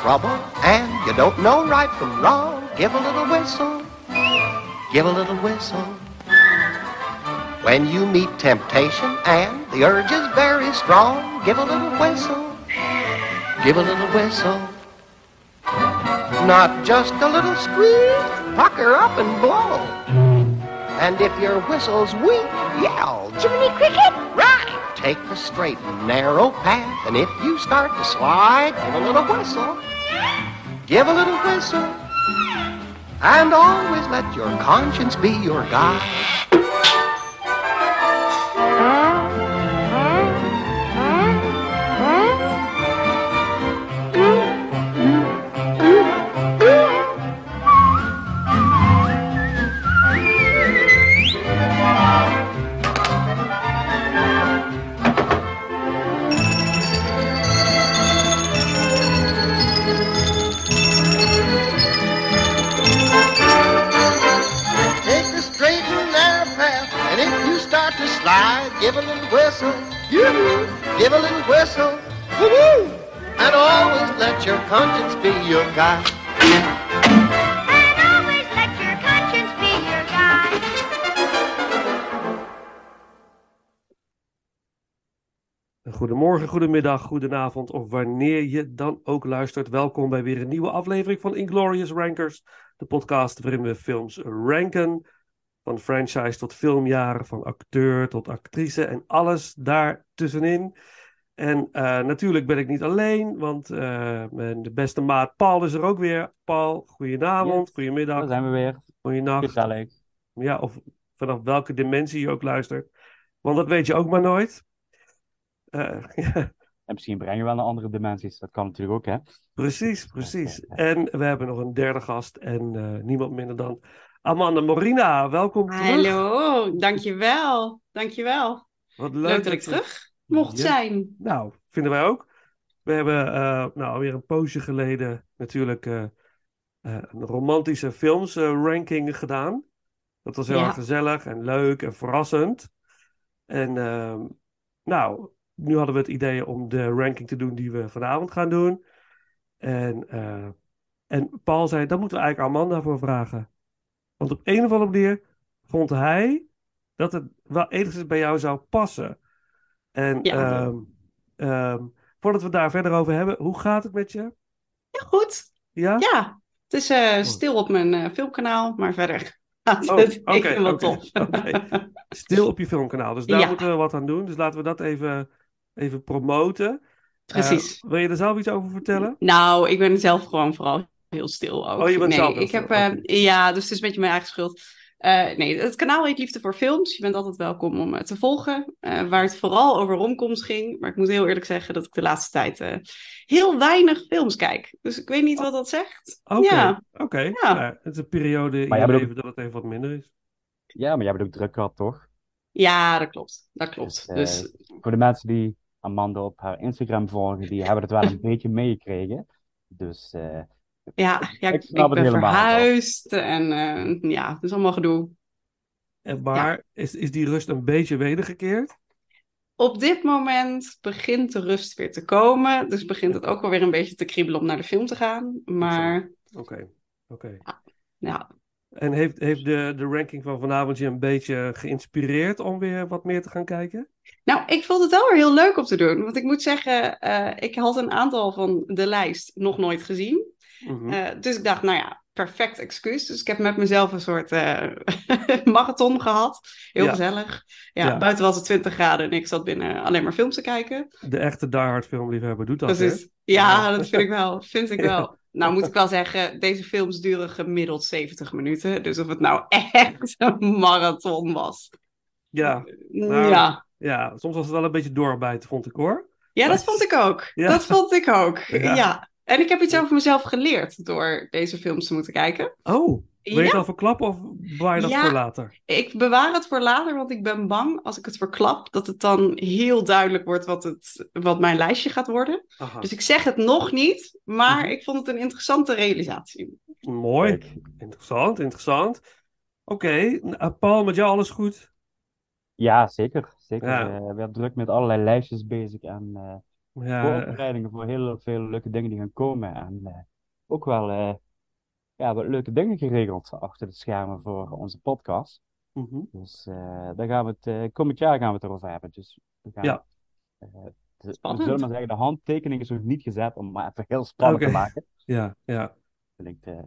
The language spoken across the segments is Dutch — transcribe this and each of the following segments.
trouble and you don't know right from wrong, give a little whistle. Give a little whistle. When you meet temptation and the urge is very strong, give a little whistle. Give a little whistle. Not just a little squeak, pucker up and blow. And if your whistle's weak, yell, Jiminy Cricket? Take the straight and narrow path, and if you start to slide, give a little whistle. Give a little whistle. And always let your conscience be your guide. Give a little whistle. You give a little whistle. Woo-hoo! And always let your conscience be your guide. And always let your conscience be your guide. Goedemorgen, goedemiddag, goedenavond of wanneer je dan ook luistert. Welkom bij weer een nieuwe aflevering van Inglorious Rankers, de podcast waarin we films ranken. Van franchise tot filmjaren, van acteur tot actrice en alles daartussenin. En eh, natuurlijk ben ik niet alleen, want eh, mijn de beste maat Paul is er ook weer. Paul, goedenavond, Yes, goedemiddag, Daar zijn we weer. goedenacht. Gezellig. Ja, of vanaf welke dimensie je ook luistert. Want dat weet je ook maar nooit. Eh, En misschien brengen we wel naar andere dimensies. Dat kan natuurlijk ook, hè? Precies, precies. En we hebben nog een derde gast en niemand minder dan Amanda Morina. Welkom terug. Hallo, dankjewel. Dankjewel. Wat Leuk, leuk dat ik je- terug mocht Ja. zijn. Nou, vinden wij ook. We hebben eh nou, alweer een poosje geleden natuurlijk eh, eh, een romantische films ranking gedaan. Dat was heel Ja. erg gezellig en leuk en verrassend. En ehm, nou, nu hadden we het idee om de ranking te doen die we vanavond gaan doen. En, en Paul zei, daar moeten we eigenlijk Amanda voor vragen. Want op een of andere manier vond hij dat het wel enigszins bij jou zou passen. En Ja. ehm, ehm, voordat we daar verder over hebben, hoe gaat het met je? Ja, goed. Ja? Ja, het is eh, stil op mijn eh, filmkanaal, maar verder gaat Oh, het oké, top. oké. Stil op je filmkanaal. Dus daar Ja. moeten we wat aan doen. Dus laten we dat even, even promoten. Precies. Eh, wil je er zelf iets over vertellen? Nou, ik ben zelf gewoon vooral heel stil ook. Oh, je bent nee, zelf heel ik heb, eh. Ja, dus het is een beetje mijn eigen schuld. Eh, nee, het kanaal heet Liefde voor Films. Je bent altijd welkom om het te volgen. eh, waar het vooral over romcoms ging. Maar ik moet heel eerlijk zeggen dat ik de laatste tijd eh, heel weinig films kijk. Dus ik weet niet wat dat zegt. Oké, Ja, oké. Ja. Nou, het is een periode in Maar je leven dat het even wat minder is. Ja, maar jij bent ook druk gehad, toch? ja, dat klopt. Dat klopt. Dus, Dus Voor de mensen die Amanda op haar Instagram volgen, die hebben het wel een beetje meegekregen. Dus eh, ja, ja ik ik, snap ik het ben verhuisd. En eh, ja, het is allemaal gedoe. En maar is, is die rust een beetje wedergekeerd? Op dit moment begint de rust weer te komen. Dus begint het ook wel weer een beetje te kriebelen om naar de film te gaan. Maar Oké, oké. ja, En heeft, heeft de, de ranking van vanavond je een beetje geïnspireerd om weer wat meer te gaan kijken? nou, ik vond het wel weer heel leuk om te doen. Want ik moet zeggen, eh, ik had een aantal van de lijst nog nooit gezien. Mhm. Eh, dus ik dacht, nou ja, perfect excuus. Dus ik heb met mezelf een soort eh, marathon gehad. Heel Ja. gezellig. Ja, Ja. buiten was het 20 graden en ik zat binnen alleen maar films te kijken. De echte Die Hard filmliefhebber doet dat? Precies. Ja, dat vind ik wel. Vind ik wel. Nou moet ik wel zeggen, deze films duren gemiddeld 70 minuten. Dus of het nou echt een marathon was. Ja, Nou, ja. ja, soms was het wel een beetje doorbijten, vond ik hoor. ja, dat vond ik ook. Ja. Dat vond ik ook. Ja. Ja. En ik heb iets over mezelf geleerd door deze films te moeten kijken. Oh, Wil je het Ja. al verklappen of bewaar je dat Ja. voor later? Ik bewaar het voor later, want ik ben bang als ik het verklap dat het dan heel duidelijk wordt wat, het, wat mijn lijstje gaat worden. Aha. Dus ik zeg het nog niet, maar Mhm. ik vond het een interessante realisatie. Mooi. Interessant, interessant. Oké, eh, Paul, met jou alles goed? Ja, zeker. Zeker. Ja. Eh, we zijn druk met allerlei lijstjes bezig en eh, voorbereidingen voor heel veel leuke dingen die gaan komen. En eh, ook wel eh, ja, wat leuke dingen geregeld achter de schermen voor onze podcast. mhm. Dus eh, daar gaan we het, eh, komend jaar gaan we het erover hebben. Dus we gaan, Ja. eh, de- we Spannend. zullen maar zeggen, de handtekening is nog niet gezet om maar even heel spannend te maken. ja, ja. Klinkt, eh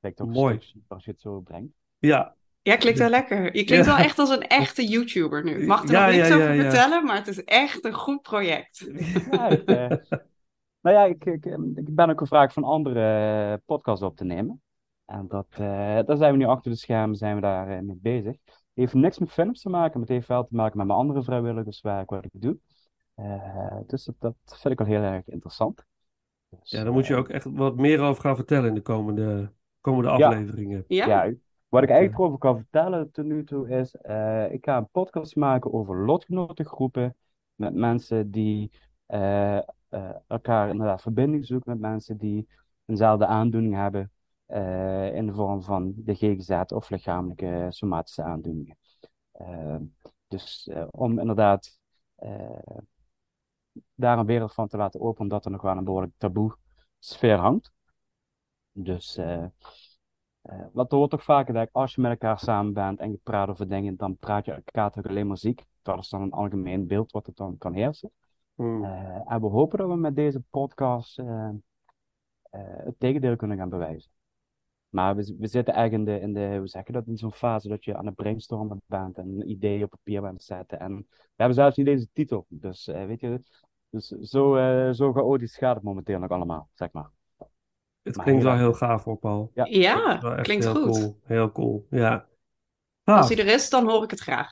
klinkt ook Mooi. als je het zo brengt. Ja, Ja, klinkt wel lekker. Je klinkt Ja. wel echt als een echte YouTuber nu. Ik mag er Ja, nog niks ja, over ja, ja. vertellen, maar het is echt een goed project. Ja, ik, eh, nou ja, ik, ik, ik ben ook gevraagd van andere eh, podcasts op te nemen. En dat, eh, daar zijn we nu achter de schermen zijn we daar eh, mee bezig. Het heeft niks met films te maken, maar het heeft wel te maken met mijn andere vrijwilligerswerk wat ik doe. Eh, dus dat, dat vind ik wel heel erg interessant. Dus, ja, daar moet je ook echt wat meer over gaan vertellen in de komende, komende Ja. afleveringen. Ja? Wat ik eigenlijk erover kan vertellen tot nu toe is, eh, ik ga een podcast maken over lotgenotengroepen met mensen die eh, eh, elkaar inderdaad verbinding zoeken met mensen die eenzelfde aandoening hebben in de vorm van de GGZ of lichamelijke somatische aandoeningen. Eh, dus om inderdaad daar een wereld van te laten openen, omdat er nog wel een behoorlijk taboe sfeer hangt. Dus eh, eh, wat hoort toch vaker dat als je met elkaar samen bent en je praat over dingen, dan praat je elkaar toch alleen maar ziek. Dat is dan een algemeen beeld wat het dan kan heersen. Hmm. Eh, en we hopen dat we met deze podcast eh, het tegendeel kunnen gaan bewijzen. Maar we, we zitten eigenlijk in de, in de, hoe zeg je dat, in zo'n fase dat je aan het brainstormen bent en ideeën op papier bent zetten. En we hebben zelfs niet deze titel. Dus weet je, dus zo, zo chaotisch gaat het momenteel nog allemaal, zeg maar. Het Maar klinkt wel heel gaaf hoor, Paul. Ja. Ja, klinkt heel goed. Cool. Heel cool, ja. Als Gaaf. hij er is, dan hoor ik het graag.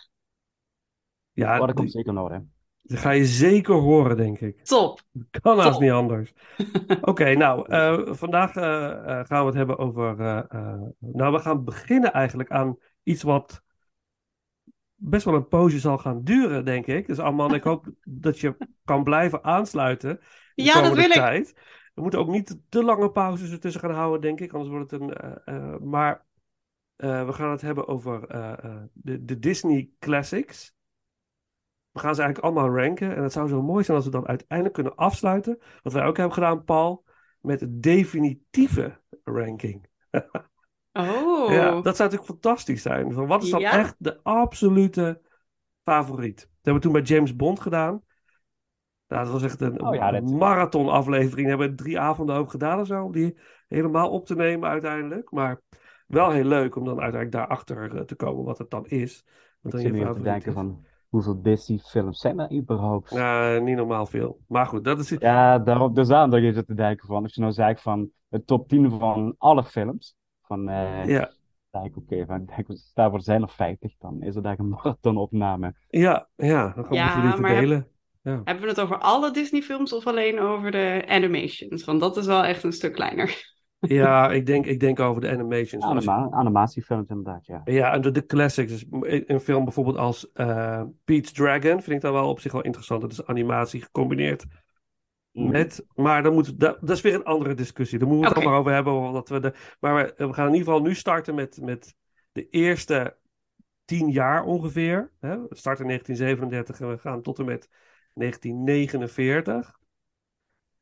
Ja, Oh, dat komt die- zeker nog, hè. die ga je zeker horen, denk ik. Top. Kan haast niet anders. Oké, nou, eh, vandaag eh, eh, gaan we het hebben over. eh, eh, nou, we gaan beginnen eigenlijk aan iets wat best wel een poosje zal gaan duren, denk ik. Dus Arman, ik hoop dat je kan blijven aansluiten de Ja, dat wil ik. We moeten ook niet te lange pauzes ertussen gaan houden, denk ik, anders wordt het een. eh, eh, maar eh, we gaan het hebben over de, de Disney Classics. We gaan ze eigenlijk allemaal ranken. En het zou zo mooi zijn als we dan uiteindelijk kunnen afsluiten. Wat wij ook hebben gedaan, Paul. Met de definitieve ranking. Oh. Ja, dat zou natuurlijk fantastisch zijn. Van wat is dan Ja. echt de absolute favoriet? Dat hebben we toen bij James Bond gedaan. Nou, dat was echt een Oh ja, dat- marathon aflevering. We hebben drie avonden ook gedaan of zo. Om die helemaal op te nemen uiteindelijk. Maar wel heel leuk om dan uiteindelijk daarachter eh, te komen wat het dan is. Ik dan zit je te denken is. van hoeveel Disney-films zijn er überhaupt? Nou, niet normaal veel. Maar goed, dat is... Ja, daarop, dus daarom dat je zit te denken van, als je nou zegt van de top 10 van alle films, van, eh Ja, dan denk ik, oké, van, ik denk, stel voor er zijn er 50, dan is het eigenlijk een marathonopname. ja, ja. Dan gaan Ja, we die maar Hebben we het over alle Disney-films of alleen over de animations? Want dat is wel echt een stuk kleiner. Ja, ik denk, ik denk over de animations. Anima animatiefilms inderdaad, ja. Ja, en de, de classics. Dus een film bijvoorbeeld als eh Pete's Dragon vind ik dan wel op zich wel interessant. Dat is animatie gecombineerd Mhm. met... Maar dan moet, dat, dat is weer een andere discussie. Daar moeten we het allemaal over hebben. omdat we de, maar we, we gaan in ieder geval nu starten met, met de eerste tien jaar ongeveer. Hè? We starten in 1937 en we gaan tot en met 1949.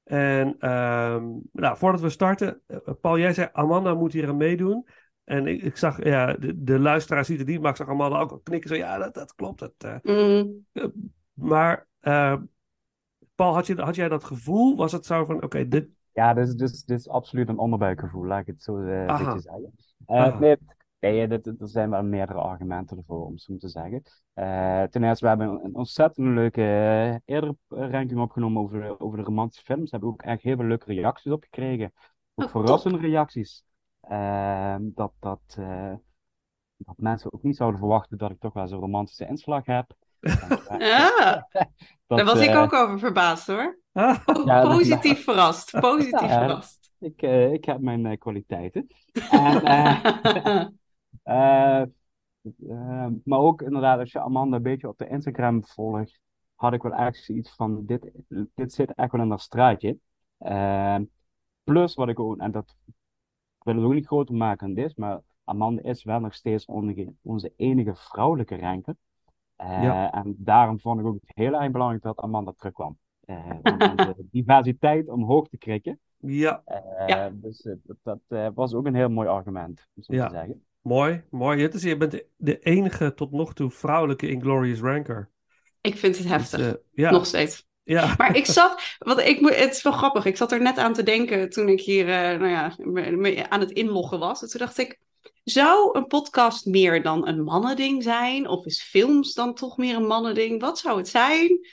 En ehm, nou, voordat we starten, eh, Paul, jij zei Amanda moet hier aan meedoen. En ik, ik zag, ja, de, de luisteraar ziet het niet, maar ik zag Amanda ook al knikken. Zo, ja, dat, dat klopt. Dat, eh. Mm, Maar eh, Paul, had, je, had jij dat gevoel? Was het zo van, oké, dit... Ja, dit is, dit, is, dit is absoluut een onderbuikgevoel, laat ik het zo eh, een Aha. beetje zeggen. Eh, nee, nee dit, er zijn wel meerdere argumenten ervoor, om zo te zeggen. Eh, ten eerste, we hebben een, ontzettend leuke eh, eerdere ranking opgenomen over, de- over de romantische films. Daar hebben we ook echt heel veel leuke reacties op gekregen. Ook Oh, verrassende reacties. Eh, dat, dat, eh, dat mensen ook niet zouden verwachten dat ik toch wel zo'n romantische inslag heb. Ja, Dat, daar was ik eh, ook over verbaasd hoor. Ah, Ja, dat- Positief verrast. Positief Ja, verrast. Ik, eh, ik heb mijn eh, kwaliteiten. En, eh, eh, maar ook inderdaad, als je Amanda een beetje op de Instagram volgt, had ik wel echt zoiets van: dit, dit zit echt wel in dat straatje. Eh, plus wat ik ook, en dat ik wil het ook niet groter maken dan dit, maar Amanda is wel nog steeds onze, onze enige vrouwelijke ranker. Eh, Ja. En daarom vond ik ook heel erg belangrijk dat Amanda terugkwam. Eh, om onze diversiteit omhoog te krikken. Ja, Ja. Dus dat, was ook een heel mooi argument, om zo Ja. te zeggen. Mooi. Mooi. Het is, je bent de- enige tot nog toe vrouwelijke Inglorious Ranker. Ik vind het Dus, heftig. eh, ja, Nog steeds. ja. Maar ik zat, wat ik, het is wel grappig, ik zat er net aan te denken toen ik hier eh, nou ja, me- me aan het inloggen was. En toen dacht ik, zou een podcast meer dan een mannending zijn? Of is films dan toch meer een mannending? Wat zou het zijn?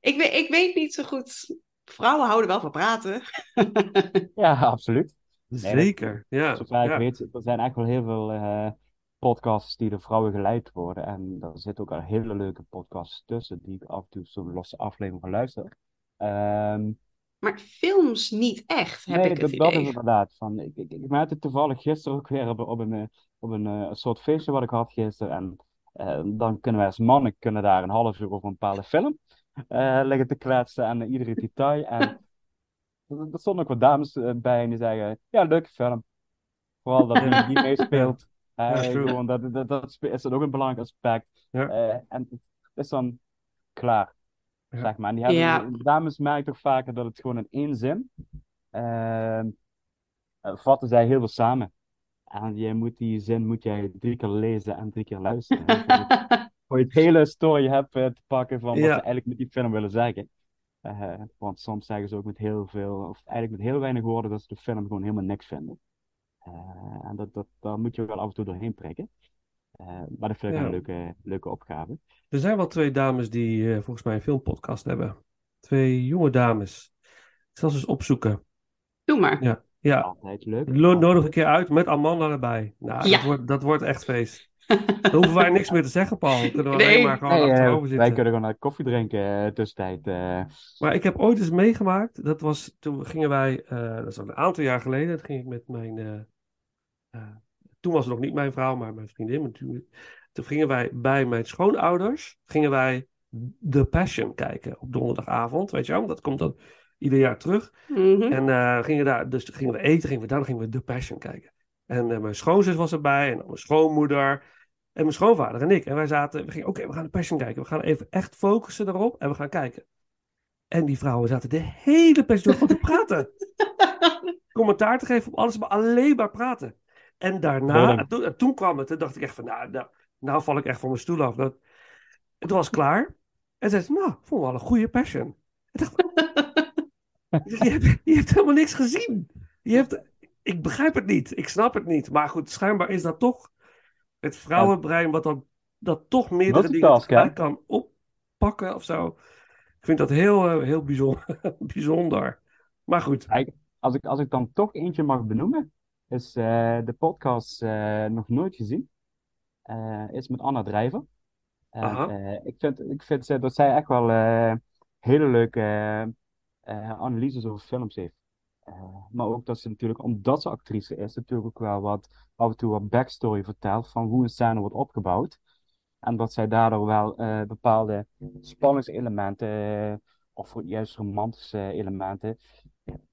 Ik weet, ik weet niet zo goed. Vrouwen houden wel van praten. Ja, absoluut. Zeker. Ja. Zover ik ja. weet, er zijn echt wel heel veel eh, podcasts die door vrouwen geleid worden. En er zitten ook al hele leuke podcasts tussen die ik af en toe zo'n losse aflevering luister. Ehm Maar films niet echt, heb nee, ik dat, het dat idee. is inderdaad. Van, ik, ik, ik merkte toevallig gisteren ook weer op, op een, eh, op een, eh, een soort feestje wat ik had gisteren. En eh, dan kunnen wij als mannen kunnen daar een half uur over een bepaalde film eh, liggen te kletsen en iedere detail. En er er stonden ook wat dames eh, bij en die zeggen, ja, leuke film. Vooral dat die, die meespeelt. Eh, gewoon, dat, dat, dat is dan ook een belangrijk aspect. Eh, en het is dan klaar. Zeg maar. En die hebben, de dames merken toch vaker dat het gewoon in één zin ehm, eh, vatten zij heel veel samen. En je moet die zin moet jij drie keer lezen en drie keer luisteren. En voor je- het hele story hebt te pakken van wat Ja. ze eigenlijk met die film willen zeggen. Eh, want soms zeggen ze ook met heel veel, of eigenlijk met heel weinig woorden, dat ze de film gewoon helemaal niks vinden. Eh, en dat, dat, daar moet je wel af en toe doorheen prikken. Eh, maar dat vind ik Ja. een leuke, leuke opgave. Er zijn wel twee dames die eh, volgens mij een filmpodcast hebben. Twee jonge dames. Ik zal ze eens opzoeken. Doe maar. Ja, ja. Altijd leuk. Lo- Nodig een keer uit met Amanda erbij. Nou, Ja. dat, wordt, dat wordt echt feest. Dan hoeven wij niks meer te zeggen, Paul. Dan kunnen we Nee. alleen maar gewoon Hey, eh, achterover wij zitten. kunnen gewoon naar koffie drinken eh, tussentijd. eh. Maar ik heb ooit eens meegemaakt. Dat was toen gingen wij, eh, dat is al een aantal jaar geleden. Dat ging ik met mijn. eh, eh, toen was het nog niet mijn vrouw, maar mijn vriendin. Maar toen, toen gingen wij bij mijn schoonouders. Gingen wij The Passion kijken op donderdagavond. Weet je wel? Dat komt dan ieder jaar terug. Mhm. En eh, gingen daar, dus gingen we eten, gingen we daar, dan gingen we The Passion kijken. En eh, mijn schoonzus was erbij, en mijn schoonmoeder, en mijn schoonvader en ik. En wij zaten, we gingen, oké, we gaan The Passion kijken. We gaan even echt focussen erop en we gaan kijken. En die vrouwen zaten de hele Passion door te praten. Commentaar te geven op alles, maar alleen maar praten. En daarna, en toen, en toen kwam het, toen dacht ik echt van, nou, nou, nou val ik echt van mijn stoel af. Dat, en toen was het klaar. En zei ze, nou, vond het wel een goede Passion. Ik dacht, je hebt, je hebt helemaal niks gezien. Je hebt, ik begrijp het niet. Ik snap het niet. Maar goed, schijnbaar is dat toch het vrouwenbrein wat dan dat toch meerdere dingen tegelijk kan oppakken of zo. Ik vind dat heel, eh, heel bijzonder. bijzonder. Maar goed. Als ik, als ik dan toch eentje mag benoemen, is eh, de podcast eh, nog nooit gezien. Is met Anna Drijver. Ik vind, ik vind dat zij echt wel hele leuke analyses over films heeft. Eh, maar ook dat ze natuurlijk, omdat ze actrice is, natuurlijk ook wel wat af en toe wat backstory vertelt van hoe een scène wordt opgebouwd. En dat zij daardoor wel eh, bepaalde spanningselementen, eh, of juist romantische elementen,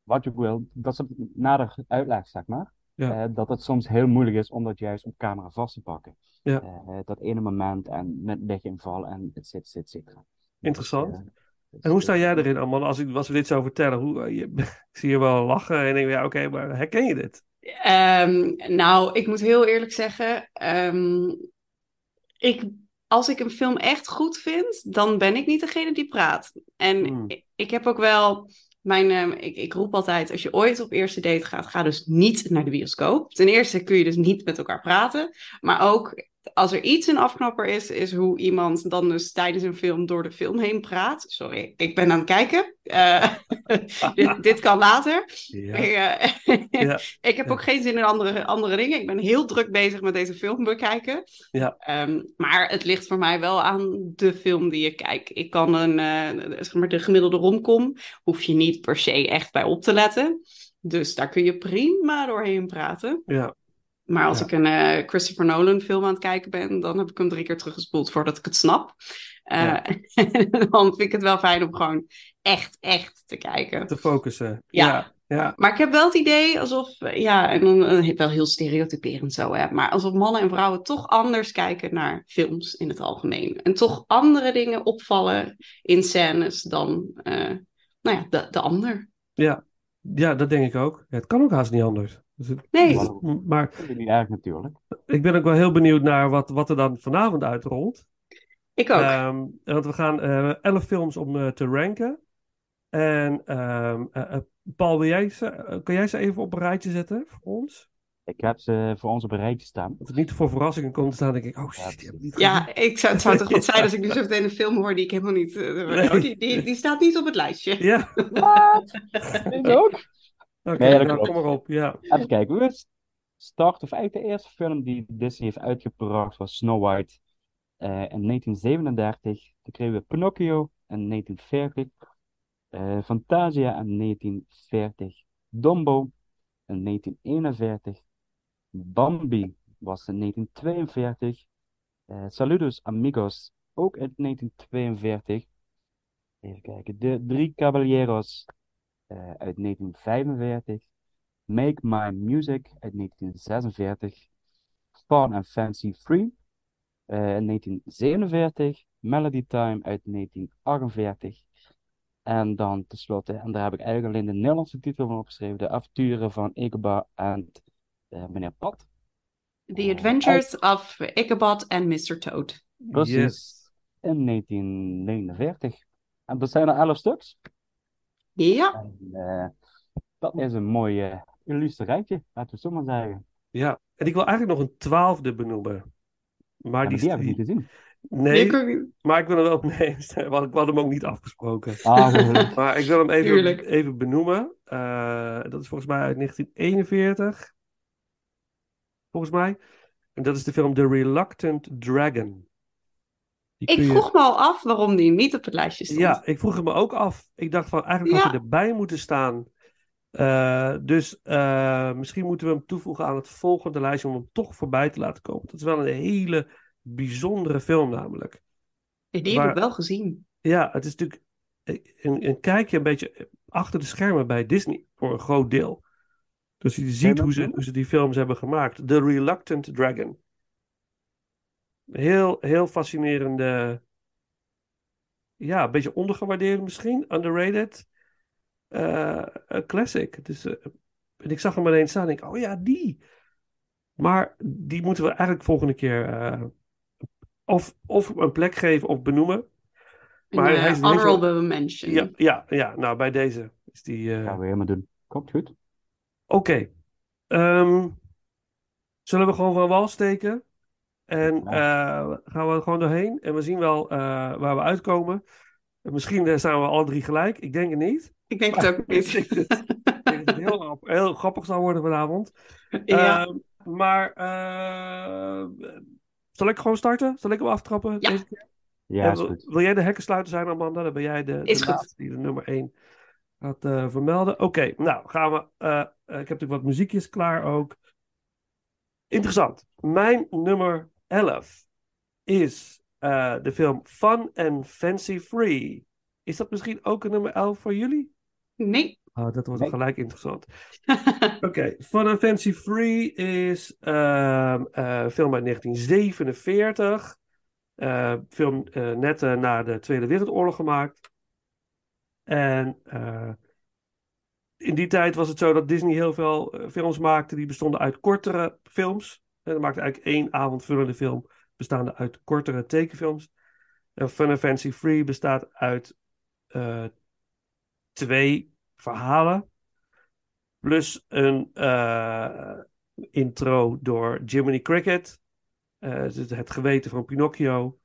wat je ook wil, dat ze het nader uitlegt, zeg maar. Ja. Eh, dat het soms heel moeilijk is om dat juist op camera vast te pakken. Ja. Eh, dat ene moment en met lichtinval en et cetera, et cetera. Interessant. Dus- En hoe sta jij erin, Amman, als, ik, als we dit zo vertellen? Hoe, eh, je, ik zie je wel lachen en denk, ja, oké, maar herken je dit? Ehm, nou, ik moet heel eerlijk zeggen, ehm, ik, als ik een film echt goed vind, dan ben ik niet degene die praat. En Hmm. ik, ik heb ook wel, mijn, ehm, ik, ik roep altijd, als je ooit op eerste date gaat, ga dus niet naar de bioscoop. Ten eerste kun je dus niet met elkaar praten, maar ook als er iets een afknapper is, is hoe iemand dan dus tijdens een film door de film heen praat. Sorry, ik ben aan het kijken. Eh, dit, dit kan later. Ja. Ik, eh, Ja. ik heb ook geen zin in andere, andere dingen. Ik ben heel druk bezig met deze film bekijken. Ja. Ehm, maar het ligt voor mij wel aan de film die je kijkt. Ik kan een, eh, zeg maar de gemiddelde romcom, hoef je niet per se echt bij op te letten. Dus daar kun je prima doorheen praten. Ja, Maar als Ja. ik een eh, Christopher Nolan film aan het kijken ben, dan heb ik hem drie keer teruggespoeld voordat ik het snap. Ja. dan vind ik het wel fijn om gewoon echt, echt te kijken. te focussen. Ja. ja. ja. Maar ik heb wel het idee alsof, eh, ja, en dan wel heel stereotyperend zo, hè, maar alsof mannen en vrouwen toch anders kijken naar films in het algemeen. En toch andere dingen opvallen in scènes dan, nou ja, de, de ander. Ja, ja, dat denk ik ook. Het kan ook haast niet anders. Dus Nee. dus- maar Dat vind ik erg natuurlijk. ik ben ook wel heel benieuwd naar wat, wat er dan vanavond uitrolt. Ik ook. Ehm, want we gaan eh, elf films om eh, te ranken. En ehm, eh, Paul, wil jij ze, kan jij ze even op een rijtje zetten voor ons? Ik heb ze voor ons op een rijtje staan. Dat het niet voor verrassingen komt te staan, denk ik, oh shit, die heb ik niet. Ja, ik zou, het zou toch wat zijn als ik nu zo meteen een film hoor die ik helemaal niet... eh, Nee. oh, die, die, die staat niet op het lijstje. Ja, Ik ook. Oké, Nee, nou, kom maar op. Ja. Even kijken. We starten, of eigenlijk de eerste film die Disney heeft uitgebracht was Snow White eh, in 1937. Toen kregen we Pinocchio in 1940. eh, Fantasia in 1940. Dumbo in 1941. Bambi was in 1942. eh Saludos Amigos ook in 1942. Even kijken. De Drie Caballeros uit 1945. Make My Music uit 1946. Fun and Fancy Free eh, in 1947. Melody Time uit 1948. En dan tenslotte, en daar heb ik eigenlijk alleen de Nederlandse titel van opgeschreven: De avonturen van Ichabod en eh, meneer Pat. The Adventures of Ichabod and Mr. Toad. Precies. Yes. In 1949. En dat zijn er 11 stuks. Ja, En, eh, dat is een mooi illustre rijtje, laten we het zo maar zeggen. Ja, en ik wil eigenlijk nog een twaalfde benoemen. Maar Ja, die, die heb ik niet gezien. Nee, niet. maar ik wil hem wel nee, want ik had hem ook niet afgesproken. Ah. Maar ik wil hem even, even benoemen. Eh, dat is volgens mij uit 1941. Volgens mij. En dat is de film The Reluctant Dragon. Die Ik je- vroeg me al af waarom die niet op het lijstje stond. Ja, ik vroeg het me ook af. Ik dacht van, eigenlijk had Ja. hij erbij moeten staan. Eh, dus eh, misschien moeten we hem toevoegen aan het volgende lijstje om hem toch voorbij te laten komen. Dat is wel een hele bijzondere film namelijk. Die heb ik wel gezien. Ja, het is natuurlijk een, een kijkje een beetje achter de schermen bij Disney voor een groot deel. Dus je ziet hoe ze, hoe ze die films hebben gemaakt. The Reluctant Dragon. Heel, heel fascinerende. Ja, een beetje ondergewaardeerd misschien. Underrated. eh, een classic. Het is, eh, en ik zag hem alleen staan en ik, oh ja, die. Maar die moeten we eigenlijk volgende keer eh, of, of een plek geven of benoemen. Maar Een hij is ineens wel- honorable mention. Ja, ja, ja, nou bij deze is die. eh, Gaan we helemaal doen. Komt goed. Oké. Ehm, zullen we gewoon van wal steken? En eh, gaan we gewoon doorheen en we zien wel eh, waar we uitkomen. En misschien eh, zijn we alle drie gelijk. Ik denk het niet. Ik denk het ook niet. ik denk dat het heel, heel grappig zal worden vanavond. ja. Ehm, maar eh, zal ik gewoon starten? Zal ik hem aftrappen? Ja. deze keer? Ja, wil, goed. wil jij de hekkensluiter zijn, Amanda? Dan ben jij de, de Is goed. laatste die de nummer 1 gaat eh, vermelden. Oké, nou gaan we. ik heb natuurlijk wat muziekjes klaar ook. Interessant. Mijn nummer 11 is eh, de film Fun and Fancy Free. Is dat misschien ook een nummer 11 voor jullie? Nee. Ah, dat wordt Nee. gelijk interessant. Oké, Fun and Fancy Free is ehm, eh, een film uit 1947. Eh, film eh, net eh, na de Tweede Wereldoorlog gemaakt. En eh, in die tijd was het zo dat Disney heel veel films maakte die bestonden uit kortere films. En dan maakte eigenlijk één avondvullende film bestaande uit kortere tekenfilms. En Fun and Fancy Free bestaat uit eh, twee verhalen. Plus een eh, intro door Jiminy Cricket. eh, het geweten van Pinocchio.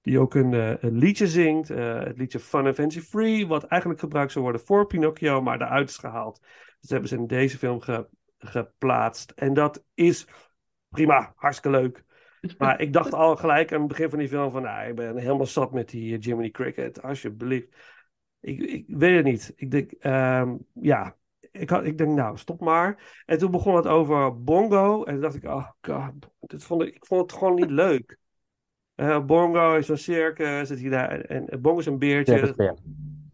Die ook een, liedje zingt. het liedje Fun and Fancy Free. Wat eigenlijk gebruikt zou worden voor Pinocchio. Maar daaruit is gehaald. Dus dat hebben ze in deze film ge- geplaatst. En dat is prima. Hartstikke leuk. Maar ik dacht al gelijk aan het begin van die film van... Nou, ik ben helemaal zat met die eh, Jiminy Cricket. Alsjeblieft. Ik, ik weet het niet. Ik denk, ehm, ja, ik, had, ik denk, nou, stop maar. En toen begon het over Bongo. En toen dacht ik, oh god, dit vond ik, ik vond het gewoon niet leuk. Eh, Bongo is zo'n circus. Zit hij daar, en, en Bongo is een beertje. Circusbeer.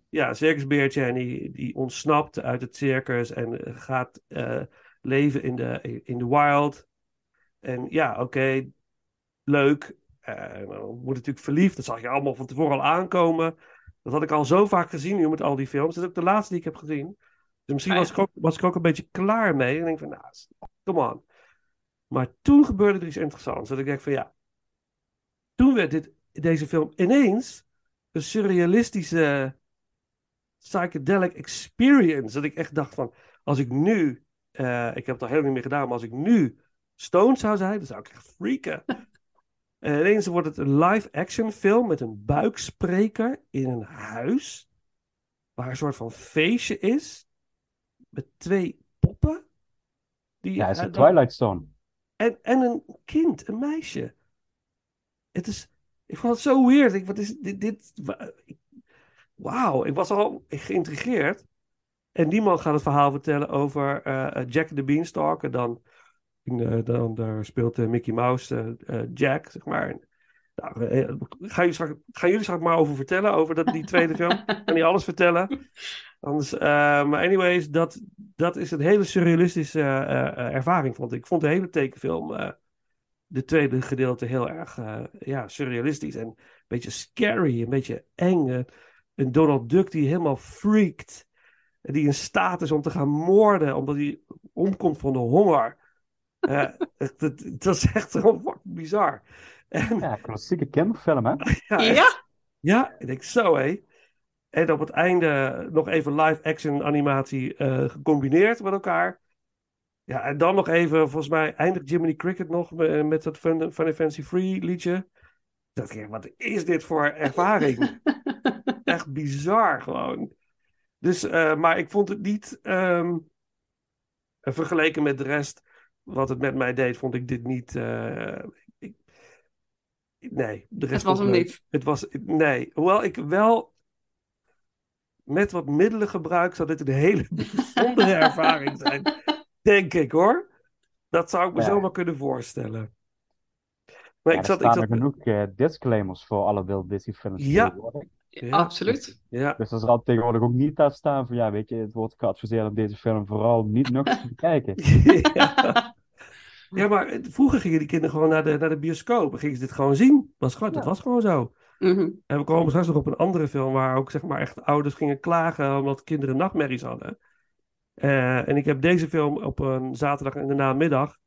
Ja, een circusbeertje. En die, die ontsnapt uit het circus. En eh, gaat eh, leven in de, in de wild. En ja, oké, leuk. En dan wordt natuurlijk verliefd. Dat zag je allemaal van tevoren al aankomen. Dat had ik al zo vaak gezien nu met al die films. Dat is ook de laatste die ik heb gezien. Dus misschien was, ik ook, was ik ook een beetje klaar mee. En denk van, nou, come on. Maar toen gebeurde er iets interessants. Dat ik denk van, ja. Toen werd dit, deze film ineens een surrealistische psychedelic experience. Dat ik echt dacht van, als ik nu, eh, ik heb het al helemaal niet meer gedaan, maar als ik nu stoned zou zijn, dan zou ik echt freaken. En ineens wordt het een live-action film met een buikspreker in een huis. Waar een soort van feestje is. Met twee poppen. Die, Ja, het is een dan- Twilight Zone. en, en een kind, een meisje. Het is, ik vond het zo weird. Ik, wat is dit? dit Wauw, ik was al geïntrigeerd. En die man gaat het verhaal vertellen over eh, eh, Jack the Beanstalk. En dan, dan daar speelt eh, Mickey Mouse eh, eh, Jack, zeg maar. Nou, eh, gaan, jullie straks, gaan jullie straks maar over vertellen, over dat, die tweede film. Ik kan niet alles vertellen. Anders, eh, maar anyways, dat, dat is een hele surrealistische eh, eh, ervaring, vond ik. Ik vond de hele tekenfilm, eh, de tweede gedeelte, heel erg eh, ja, surrealistisch. En een beetje scary, een beetje eng. eh, een Donald Duck die helemaal freakt. En die in staat is om te gaan moorden, omdat hij omkomt van de honger. Eh, het, het, het was echt gewoon fucking bizar. En, Ja, klassieke kinderfilm, hè? ja, echt. Ja, Ja, ik denk zo hé. En op het einde nog even live-action animatie eh, gecombineerd met elkaar. Ja, en dan nog even, volgens mij eindigt Jiminy Cricket nog me- met dat Fun, Funny Fancy Free liedje. Dat ik, wat is dit voor ervaring? Echt bizar gewoon. Dus, eh, maar ik vond het niet, ehm, eh, vergeleken met de rest, wat het met mij deed, vond ik dit niet. eh, ik, nee, de rest het was hem ik leuk. niet. Het was, nee, hoewel ik wel met wat middelen gebruik, zou dit een hele bijzondere ervaring zijn. Denk ik hoor. Dat zou ik me Ja. zomaar kunnen voorstellen. Maar Ja, ik er zat, ik staan er zat, genoeg eh, disclaimers voor alle Walt Disney films Ja. tegenwoordig. Ja. Absoluut. ja, Dus er zal tegenwoordig ook niet daar staan van, ja, weet je, het wordt geadviseerd om deze film vooral niet nog eens te bekijken. Ja. Maar vroeger gingen die kinderen gewoon naar de, naar de bioscoop. En gingen ze dit gewoon zien. Was gewoon, Dat was gewoon zo. Mhm. En we komen straks nog op een andere film waar ook zeg maar echt ouders gingen klagen omdat kinderen nachtmerries hadden. Eh, en ik heb deze film op een zaterdag in de namiddag.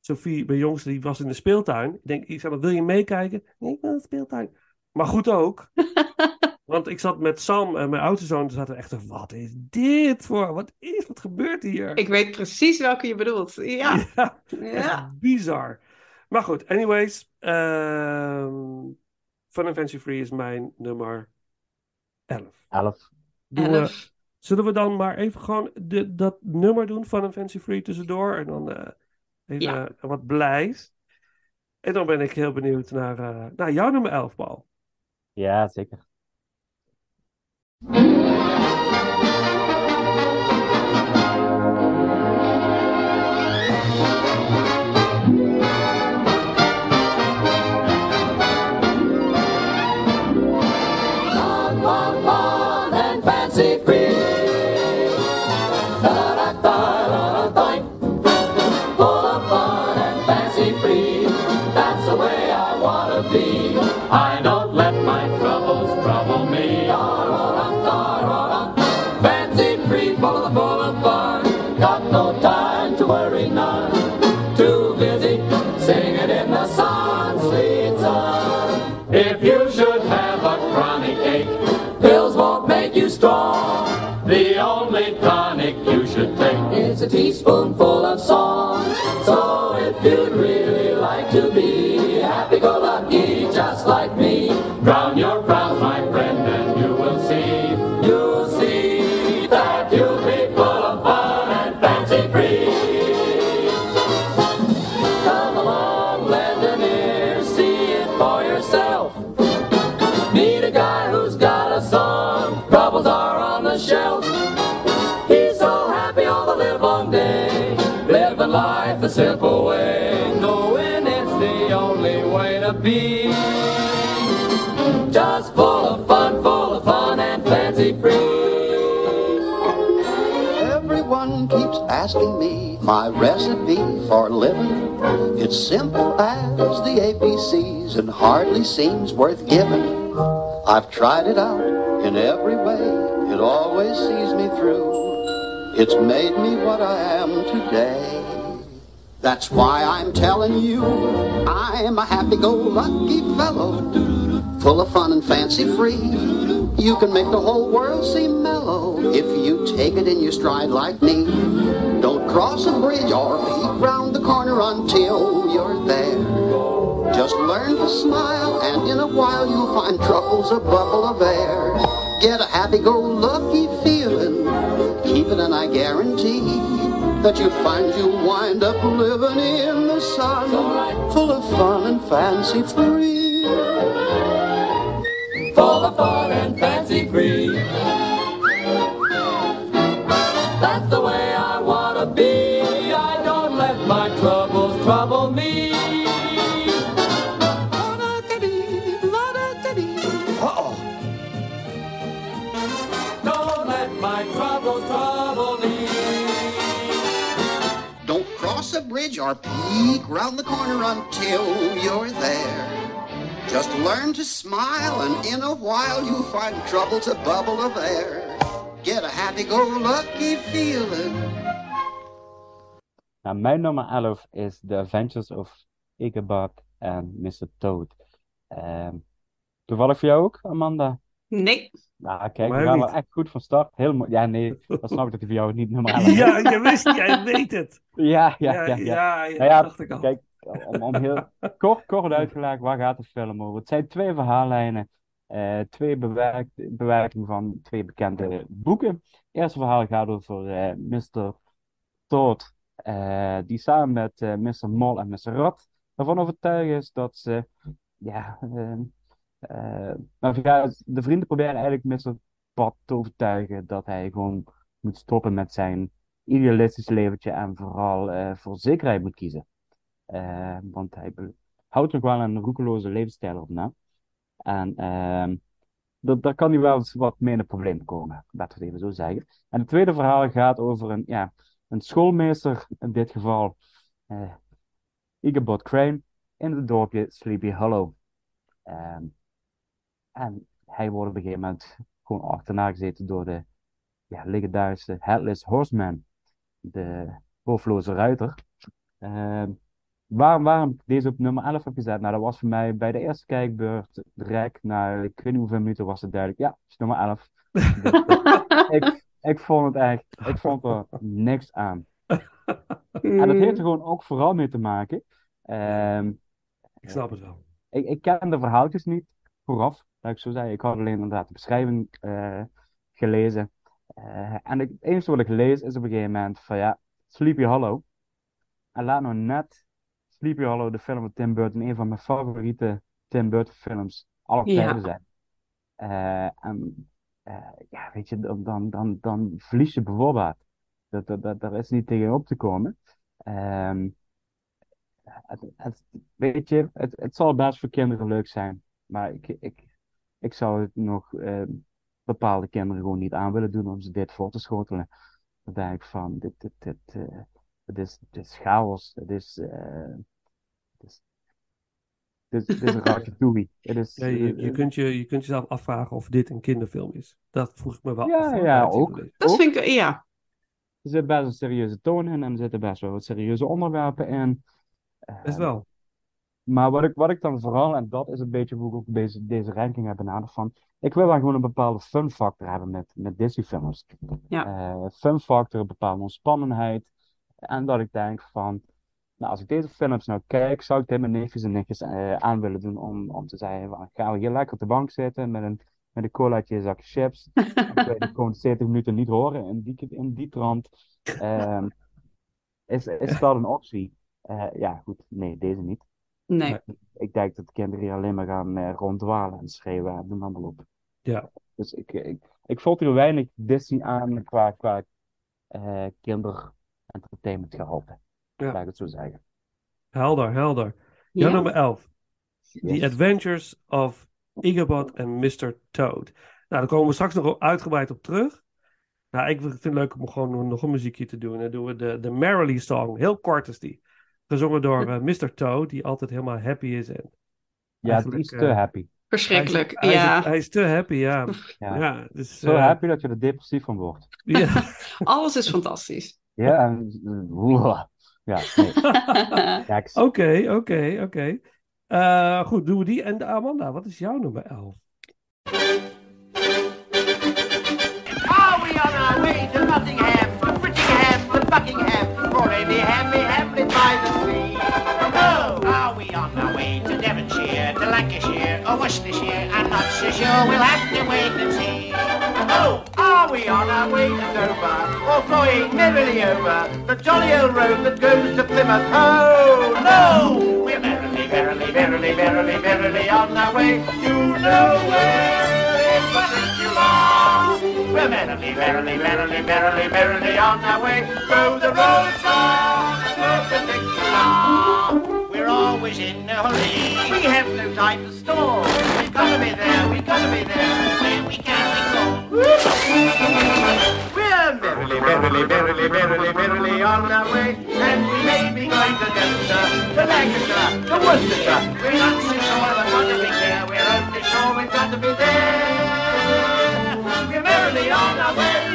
Sophie, mijn jongste, die was in de speeltuin. Ik denk, ik zei, wil je meekijken? Nee, ik wil in de speeltuin. Maar goed ook. Want ik zat met Sam en mijn oudste zoon. Zaten we echt, wat is dit voor? Wat is, wat gebeurt hier? Ik weet precies welke je bedoelt. Ja. Ja, bizar. Maar goed, anyways. ehm Fun and Fancy Free is mijn nummer 11. Elf. Doen we- Elf. zullen we dan maar even gewoon de, dat nummer doen, Fun and Fancy Free tussendoor? En dan eh, even Ja. wat blijs. En dan ben ik heel benieuwd naar, eh, naar jouw nummer 11, Paul. Ja, zeker. Fun, my recipe for living. It's simple as the ABCs and hardly seems worth giving. I've tried it out in every way, it always sees me through. It's made me what I am today. That's why I'm telling you, I'm a happy-go-lucky fellow, full of fun and fancy-free. You can make the whole world seem mellow if you take it in your stride like me. Cross a bridge or peek round the corner until you're there. Just learn to smile, and in a while you'll find troubles a bubble of air. Get a happy-go-lucky feeling, keep it, and I guarantee that you find you'll wind up living in the sun, full of fun and fancy-free. full bridge or round the corner until you're there. Just learn to smile, and in a while you'll find troubles a bubble of air. Get a happy-go-lucky feeling. Nou, mijn nummer 11 is The Adventures of Ichabod en Mr. Toad. Ehm, toevallig voor jou ook, Amanda? Nee. Nou, kijk, we gaan niet. wel echt goed van start. Heel. Ja, nee, dat snap ik dat hij voor jou niet nummer 11 is. Ja, je wist, jij weet het. Ja, ja, ja. ja. ja, ja, Nou ja, dacht ik al. Kijk, om, om heel kort, kort uitgelegd, waar gaat de film over? Het zijn twee verhaallijnen, eh, twee bewerk, bewerkingen van twee bekende boeken. Het eerste verhaal gaat over eh, Mr. Toad, eh, die samen met eh, Mr. Mol en Mr. Rat ervan overtuigd is dat ze, ja, eh, ja, de vrienden proberen eigenlijk Mr. Pot te overtuigen dat hij gewoon moet stoppen met zijn idealistisch leventje en vooral eh, voor zekerheid moet kiezen. Eh, want hij houdt nog wel een roekeloze levensstijl op na. En ehm, dat, daar kan hij wel eens wat mee in de problemen komen, laten we het even zo zeggen. En het tweede verhaal gaat over een, ja, een schoolmeester, in dit geval Ichabod Crane, in het dorpje Sleepy Hollow. Ehm, en hij wordt op een gegeven moment gewoon achterna gezeten door de ja, legendarische Headless Horseman, de hoofdloze ruiter. Ehm, waarom, waarom ik deze op nummer 11 heb gezet? Nou, dat was voor mij bij de eerste kijkbeurt direct na, ik weet niet hoeveel minuten was het duidelijk. Ja, het is nummer 11. Dus, ik, ik vond het echt, ik vond er niks aan. En dat heeft er gewoon ook vooral mee te maken. Ehm, Ik snap het wel. ik, ik ken de verhaaltjes niet vooraf, ik zo zeggen. Ik had alleen inderdaad de beschrijving eh, gelezen. Eh, en het enige wat ik lees is op een gegeven moment van ja, Sleepy Hollow. En laat nou net Sleepy Hollow, de film van Tim Burton, een van mijn favoriete Tim Burton films aller Ja. tijden zijn. Eh, en ja, weet je, dan, dan, dan, dan verlies je bijvoorbeeld. Dat, dat, dat, daar is niet tegen op te komen. Ehm, het, het, weet je, het, het zal best voor kinderen leuk zijn. Maar ik, ik, ik zou het nog eh, bepaalde kinderen gewoon niet aan willen doen om ze dit voor te schotelen. Dan denk ik van, dit, dit, dit, eh, dit, is, dit is chaos. Het is, eh, het is, dit, dit is een ratatouille. Het is, Ja, je, je, eh, kunt je, je kunt jezelf afvragen of dit een kinderfilm is. Dat vroeg ik me wel Ja, af. ja, ook. Dat Ook. vind ik, ja. Er zit best een serieuze toon in en er zitten best wel wat serieuze onderwerpen in. Best wel. Maar wat ik, wat ik dan vooral, en dat is een beetje hoe ik ook deze, deze ranking heb benaderd van, ik wil wel gewoon een bepaalde fun factor hebben met, met Disney-films. Ja. Eh, fun factor, een bepaalde ontspannenheid. En dat ik denk van, nou, als ik deze films nou kijk, zou ik dit met neefjes en nichtjes eh, aan willen doen om, om te zeggen, van, gaan we hier lekker op de bank zitten met een, met een colaatje, een zakje chips. Dan kun je gewoon 70 minuten niet horen in die, in die trant. Ehm, is, is dat een optie? Eh, ja, goed, nee, deze niet. Nee. Ik denk dat kinderen hier alleen maar gaan eh, ronddwalen en schreeuwen en noem allemaal op. Ja. Dus ik, ik, ik vond er weinig Disney aan qua, qua eh kinderentertainment gehalte. Ja. Laat ik het zo zeggen. Helder, helder. Ja, Ja. nummer 11. The. Adventures of Ichabod and Mr. Toad. daar komen we straks nog uitgebreid op terug. Nou, ik vind het leuk om gewoon nog een muziekje te doen. Dan doen we de, de Merrily Song. Heel kort is die. Gezongen door eh, Mr. Toe, die altijd helemaal happy is. En Ja, die is te eh, happy. Verschrikkelijk, hij is, hij ja. Is, hij is te happy, ja. Ja. ja dus, Zo eh, happy dat je er depressief van wordt. ja. Alles is fantastisch. Ja, en... Ja. Oké, oké, oké. Eh, Goed, doen we die. En Amanda, wat is jouw nummer 11? Oh, Lancashire, or Worcestershire? I'm not so sure, we'll have to wait and see. Oh, are we on our way to Dover, oh, or flying merrily over the jolly old road that goes to Plymouth? Oh, no! We're merrily, merrily, merrily, merrily, merrily on our way to nowhere in particular. We're merrily, merrily, merrily, merrily, merrily on our way through the roads of perpendicular. Always in a hurry. We have no time to stall. We've got to be there. We've got to be there. We can, we go. We're merrily, merrily, merrily, merrily, merrily on our way, and we may be going to Devonshire, to Lancashire, to Worcestershire. We're not so sure but what do we care? We're only sure we've got to be there. We're merrily on our way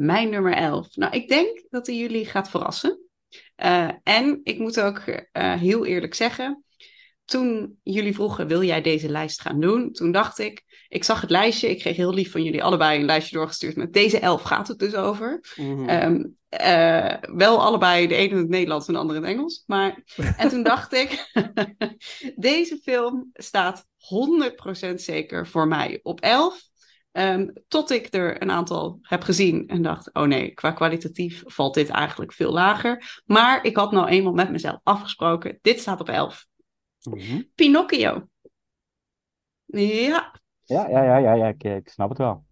Mijn nummer 11. Nou, ik denk dat hij jullie gaat verrassen. Eh, en ik moet ook eh, heel eerlijk zeggen, toen jullie vroegen, wil jij deze lijst gaan doen? Toen dacht ik, ik zag het lijstje, ik kreeg heel lief van jullie allebei een lijstje doorgestuurd met deze elf gaat het dus over. Mhm. Ehm, eh, wel allebei, de ene in het Nederlands en de andere in het Engels. Maar, en toen dacht ik, deze film staat 100% zeker voor mij op 11. Ehm, tot ik er een aantal heb gezien en dacht, oh nee, qua kwalitatief valt dit eigenlijk veel lager. Maar ik had nou eenmaal met mezelf afgesproken, dit staat op 11. Mhm. Pinocchio. Ja, Ja, ja, ja, ja, ja ik, ik snap het wel.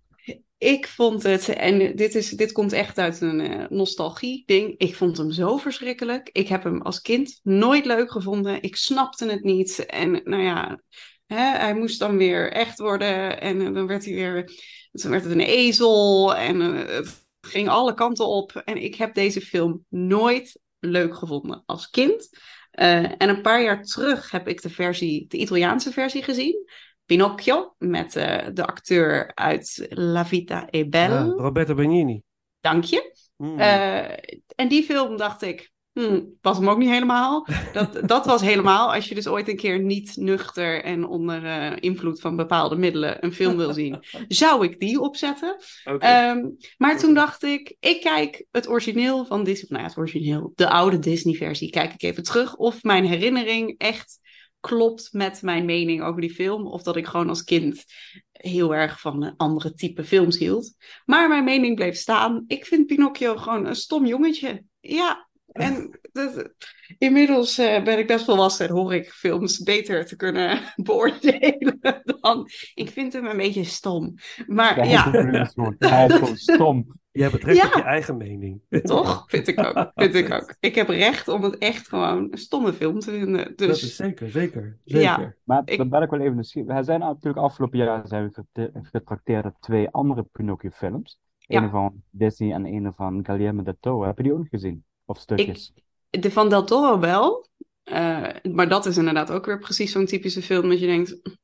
Ik vond het, en dit, is, dit komt echt uit een eh, nostalgie-ding. Ik vond hem zo verschrikkelijk. Ik heb hem als kind nooit leuk gevonden. Ik snapte het niet. En nou ja, hè, hij moest dan weer echt worden. En eh, dan werd hij weer, toen werd het een ezel. En eh, het ging alle kanten op. En ik heb deze film nooit leuk gevonden als kind. Eh, en een paar jaar terug heb ik de versie, de Italiaanse versie gezien. Pinocchio, met de acteur uit La Vita è Belle. Ja, Roberto Benigni. Dank je. Eh, en die film dacht ik, hmm, was hem ook niet helemaal. Dat, dat was helemaal, als je dus ooit een keer niet nuchter en onder eh, invloed van bepaalde middelen een film wil zien, zou ik die opzetten. Ehm, maar toen dacht ik, ik kijk het origineel van Disney, nou ja, het origineel, de oude Disney-versie, kijk ik even terug of mijn herinnering echt klopt met mijn mening over die film. Of dat ik gewoon als kind heel erg van een andere type films hield. Maar mijn mening bleef staan. Ik vind Pinocchio gewoon een stom jongetje. Ja, en dat, inmiddels eh, ben ik best volwassen en hoor ik films beter te kunnen beoordelen dan... Ik vind hem een beetje stom. Maar Hij is ja, gewoon- hij is gewoon- stom. Je hebt het recht Ja. op je eigen mening. toch? Vind ik ook. Vind ik ook. Ik heb recht om het echt gewoon een stomme film te vinden. Dat Dus is zeker, zeker. zeker. Ja. Maar Ik- dan ben ik wel even nieuwsgierig. Hij zijn natuurlijk afgelopen jaar zijn we getrakteerd op twee andere Pinocchio-films. Ja. Een van Disney en een van Guillermo del Toro. Heb je die ook nog gezien? Of stukjes? De van Del Toro wel. Eh, maar dat is inderdaad ook weer precies zo'n typische film dat je denkt...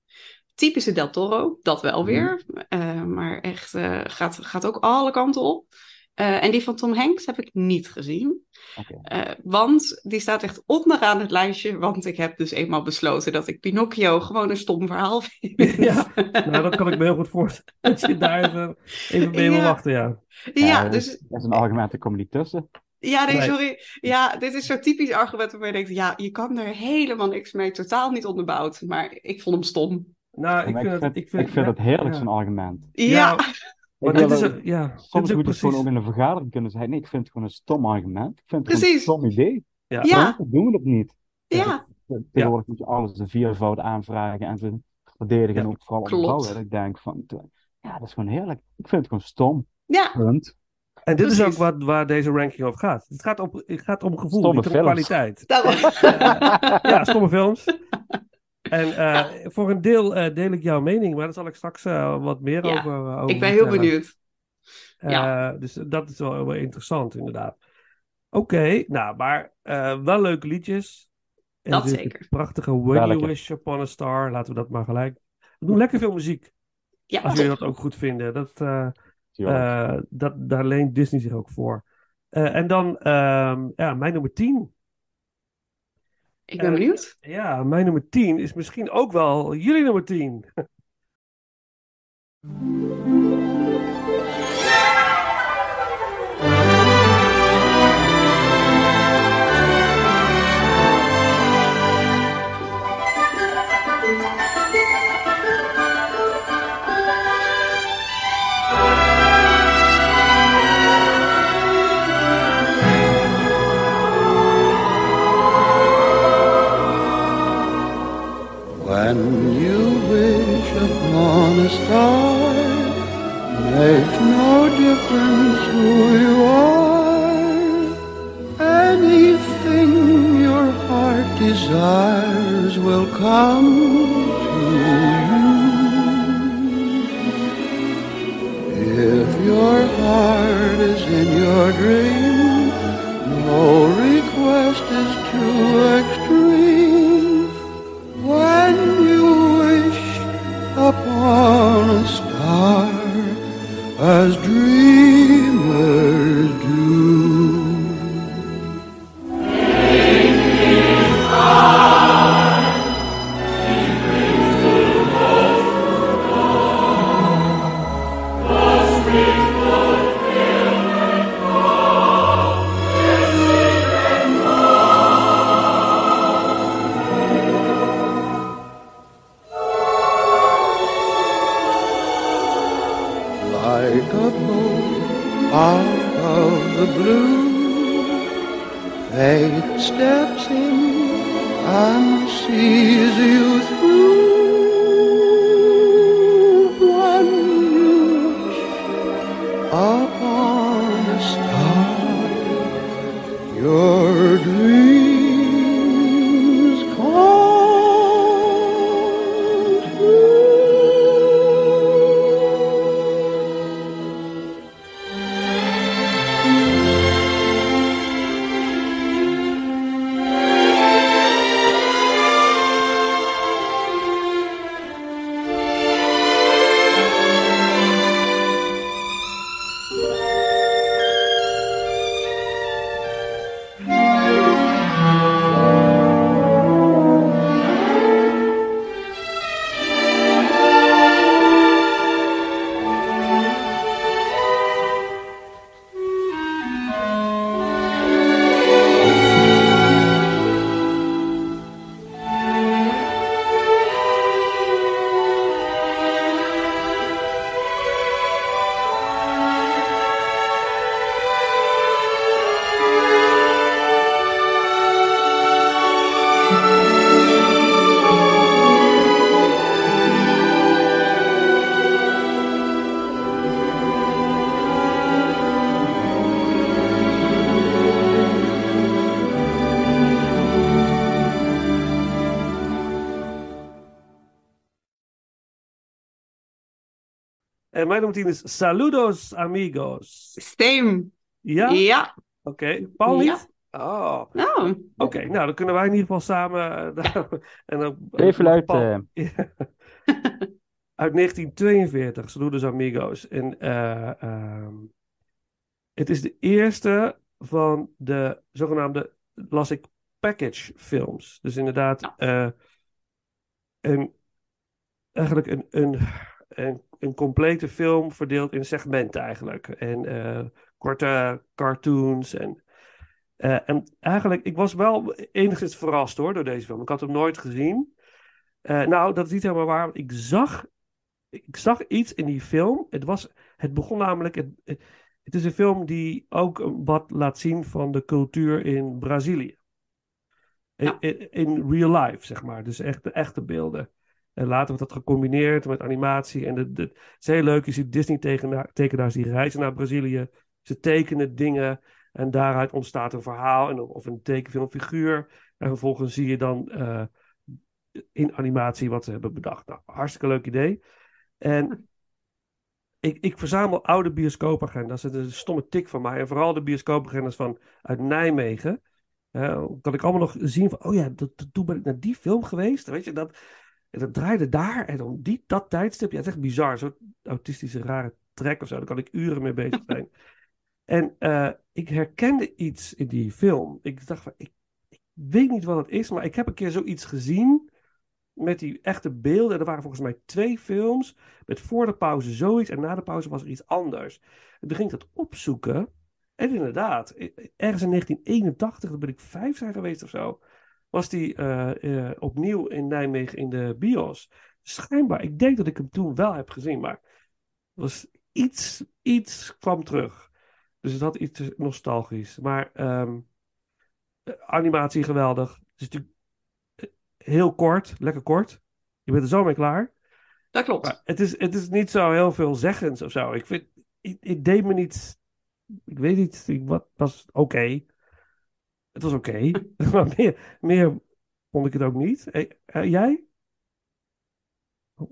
Typische Del Toro, dat wel Mhm. weer. Eh, maar echt, eh, gaat, gaat ook alle kanten op. En die van Tom Hanks heb ik niet gezien. Want die staat echt onderaan het lijstje. Want ik heb dus eenmaal besloten dat ik Pinocchio gewoon een stom verhaal vind. Ja, nou, dat kan ik me heel goed voorstellen. Dat je daar even, even mee wil Ja. wachten, ja. ja, Ja, dus Er is een argument, kom niet tussen. Ja, nee, Nee. sorry. Ja, dit is zo'n typisch argument waarvan je denkt, ja, je kan er helemaal niks mee, totaal niet onderbouwd. Maar ik vond hem stom. Nou, ik vind, ik het, vind, ik vind, ik vind het heerlijk, ja. zo'n argument. Ja, dit is, een- ja, Soms moet het gewoon ook in een vergadering kunnen zeggen. Nee, ik vind het gewoon een stom argument. Ik vind het Precies. een stom idee. Ja. Ja. Waarom doen we dat niet? ja, Tegenwoordig moet je alles een viervoud aanvragen en ze verdedigen. En ook vooral op klopt. vrouwen. Dat ik denk van, ja, dat is gewoon heerlijk. Ik vind het gewoon stom. ja. Punt. En dit is ook wat, waar deze ranking over gaat. Het gaat, op, het gaat om gevoel, Stomme niet om kwaliteit. Daarom. Ja, stomme films. En eh, voor een deel eh, deel ik jouw mening, maar daar zal ik straks eh, wat meer Ja, over, over Ik ben heel vertellen. benieuwd. Eh, Ja. Dus dat is wel, wel interessant, inderdaad. Oké, nou, maar eh, wel leuke liedjes. En Dat zeker. Prachtige When You? Wish Upon a Star. Laten we dat maar gelijk. We doen lekker veel muziek. Ja, Als jullie dat ook goed vinden. Dat, eh, eh, dat, daar leent Disney zich ook voor. Eh, en dan ehm, ja, mijn nummer 10. ik ben eh, benieuwd. Ja, mijn nummer 10 is misschien ook wel jullie nummer 10. When you wish upon a star, makes no difference who you are. Anything your heart desires will come to you. If your heart is in your dream, no request is too extreme. Upon a star, as En mijn nummer 10 is Saludos Amigos. Stem. Ja? Ja. Oké. Paul Ja. niet? Oh. Nou, Oké, nou dan kunnen wij in ieder geval samen. eh, en dan, Even uit. Paul- eh, uit 1942, Saludos Amigos. En eh, ehm, het is de eerste van de zogenaamde, las ik, package films. Dus inderdaad, Ja. eh, een, eigenlijk een, een, een, een complete film verdeeld in segmenten eigenlijk. En eh, korte cartoons en... eh, en eigenlijk, ik was wel enigszins verrast hoor, door deze film. Ik had hem nooit gezien. Eh, nou, dat is niet helemaal waar. want Ik zag, ik zag iets in die film. Het, was, het begon namelijk. Het, het, is een film die ook wat laat zien van de cultuur in Brazilië. Ja. in, in real life, zeg maar. Dus echt de echte beelden. En later wordt dat gecombineerd met animatie. En het is heel leuk. Je ziet Disney-tekenaars die reizen naar Brazilië. Ze tekenen dingen en daaruit ontstaat een verhaal en, of een tekenfilmfiguur. En vervolgens zie je dan eh, in animatie wat ze hebben bedacht. Nou, hartstikke leuk idee. En ik, ik verzamel oude bioscoopagenda's. Dat is een stomme tik van mij. En vooral de bioscoopagenda's van uit Nijmegen. Eh, kan ik allemaal nog zien van, oh ja, toen ben ik naar die film geweest. Weet je, dat, en dat draaide daar en dan die, dat tijdstip. Ja, het is echt bizar. Zo'n autistische rare trek of zo. Daar kan ik uren mee bezig zijn. en eh, ik herkende iets in die film. Ik dacht van, ik, ik weet niet wat het is, maar ik heb een keer zoiets gezien met die echte beelden. Er waren volgens mij twee films. Met voor de pauze zoiets en na de pauze was er iets anders. En toen ging ik dat opzoeken. En inderdaad, eh, ergens in 1981, dan ben ik vijf zijn geweest of zo, was die eh, eh, opnieuw in Nijmegen in de bios. Schijnbaar, ik denk dat ik hem toen wel heb gezien, maar was iets, iets kwam terug. Dus het had iets nostalgisch. Maar ehm, eh, animatie geweldig. Het is natuurlijk heel kort, lekker kort. Je bent er zo mee klaar. Dat klopt. Maar het is, het is niet zo heel veel zeggens of zo. Ik vind, het deed me niet, ik weet niet, ik, wat was oké. Het was oké, maar meer, meer vond ik het ook niet. Eh, eh, jij?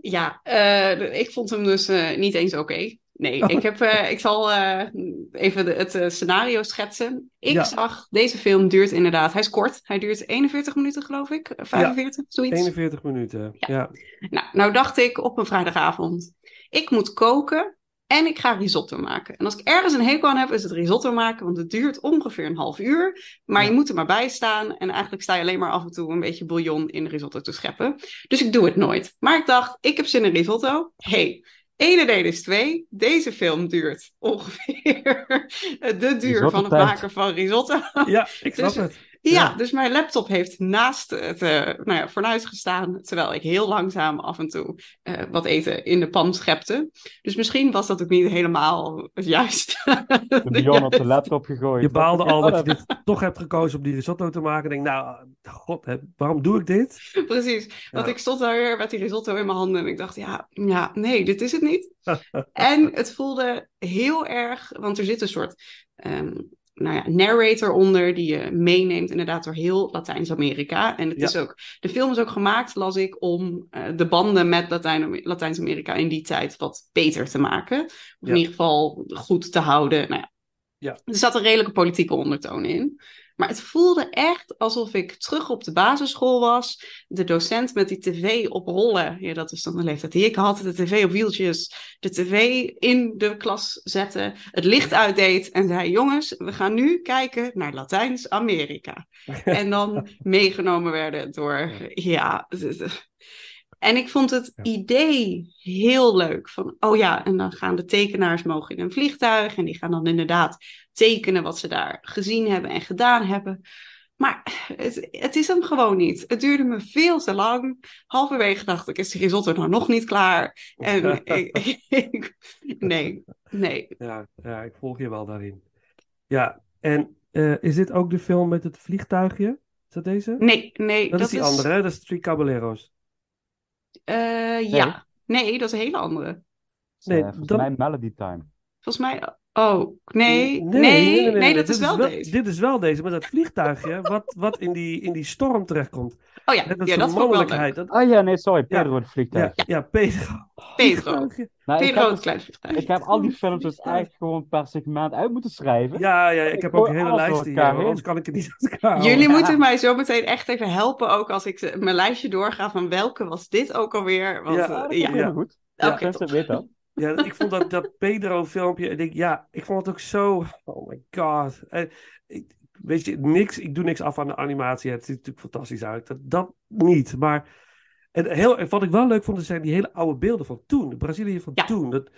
Ja, eh, ik vond hem dus niet eens oké. Nee, Oh. ik, heb, ik zal even de- het scenario schetsen. Ik Ja. zag, deze film duurt inderdaad, hij is kort. Hij duurt 41 minuten geloof ik, Eh, 45, zoiets. 41 minuten. Ja. Nou, nou dacht ik op een vrijdagavond, ik moet koken en ik ga risotto maken. En als ik ergens een hekel aan heb, is het risotto maken, want het duurt ongeveer een half uur. Maar Ja. je moet er maar bij staan en eigenlijk sta je alleen maar af en toe een beetje bouillon in de risotto te scheppen. Dus ik doe het nooit. Maar ik dacht, ik heb zin in risotto. hey, ene deel is twee. Deze film duurt ongeveer de duur van het maken van risotto. ja, ik snap Dus- het. Ja, Ja. dus mijn laptop heeft naast het uh, nou ja, fornuis gestaan, terwijl ik heel langzaam af en toe uh, wat eten in de pan schepte. Dus misschien was dat ook niet helemaal het juiste. De Bjorn op de laptop gegooid. Je baalde al dat je dit toch hebt gekozen om die risotto te maken. En denk, nou, god, hè, waarom doe ik dit? Precies, want Ja. ik stond daar weer met die risotto in mijn handen en ik dacht, ja, ja nee, dit is het niet. en het voelde heel erg, want er zit een soort um, nou ja, narrator onder die je meeneemt inderdaad door heel Latijns-Amerika. En het Ja. is ook, de film is ook gemaakt, las ik, om uh, de banden met Latijn- Latijns-Amerika in die tijd wat beter te maken. Of Ja. in ieder geval goed te houden. Nou ja. Ja. Er zat een redelijke politieke ondertoon in. Maar het voelde echt alsof ik terug op de basisschool was. De docent met die tv op rollen. Ja, dat is dan de leeftijd die ik had. De tv op wieltjes. De tv in de klas zetten. Het licht uitdeed. En zei: Jongens, we gaan nu kijken naar Latijns-Amerika. en dan meegenomen werden door. Ja. En ik vond het idee heel leuk. Van, oh ja, en dan gaan de tekenaars mogen in een vliegtuig. En die gaan dan inderdaad tekenen wat ze daar gezien hebben en gedaan hebben. Maar het, het is hem gewoon niet. Het duurde me veel te lang. Halverwege dacht ik, is de risotto nou nog niet klaar? En ik, ik, nee, nee. Ja, ja, ik volg je wel daarin. Ja, en uh, is dit ook de film met het vliegtuigje? Is dat deze? Nee, nee. Dat, dat is die andere, hè? Dat is Three Caballeros. Uh, nee. Ja, nee, dat is een hele andere. Nee, uh, volgens dan... mij Melody Time. Volgens mij, oh, nee, nee, nee, nee, nee, nee dat is wel, wel deze. Dit is wel deze, met dat vliegtuigje wat, wat in, die, in die storm terechtkomt. Oh ja, dat ja, dat vond ik wel leuk. Dat... Oh ja, nee, sorry, Pedro ja, het vliegtuig. Ja, ja Pedro. Pedro. Nou, Pedro het klein vliegtuig. Ik heb al die films dus eigenlijk gewoon per segment uit moeten schrijven. Ja, ja, ik, ik heb ook een hele lijst hier, anders kan ik het niet uit elkaar Jullie moeten mij zo meteen echt even helpen, ook als ik mijn lijstje doorga van welke was dit ook alweer. Want, ja, dat ja. ja. goed. Oké, weet dat. Ja, ik vond dat, dat Pedro-filmpje, ik denk, ja, ik vond het ook zo, oh my god. En, ik, weet je, niks, ik doe niks af aan de animatie, het ziet natuurlijk fantastisch uit, dat, dat niet, maar en heel, wat ik wel leuk vond, zijn die hele oude beelden van toen, Brazilië van ja. toen. Dat,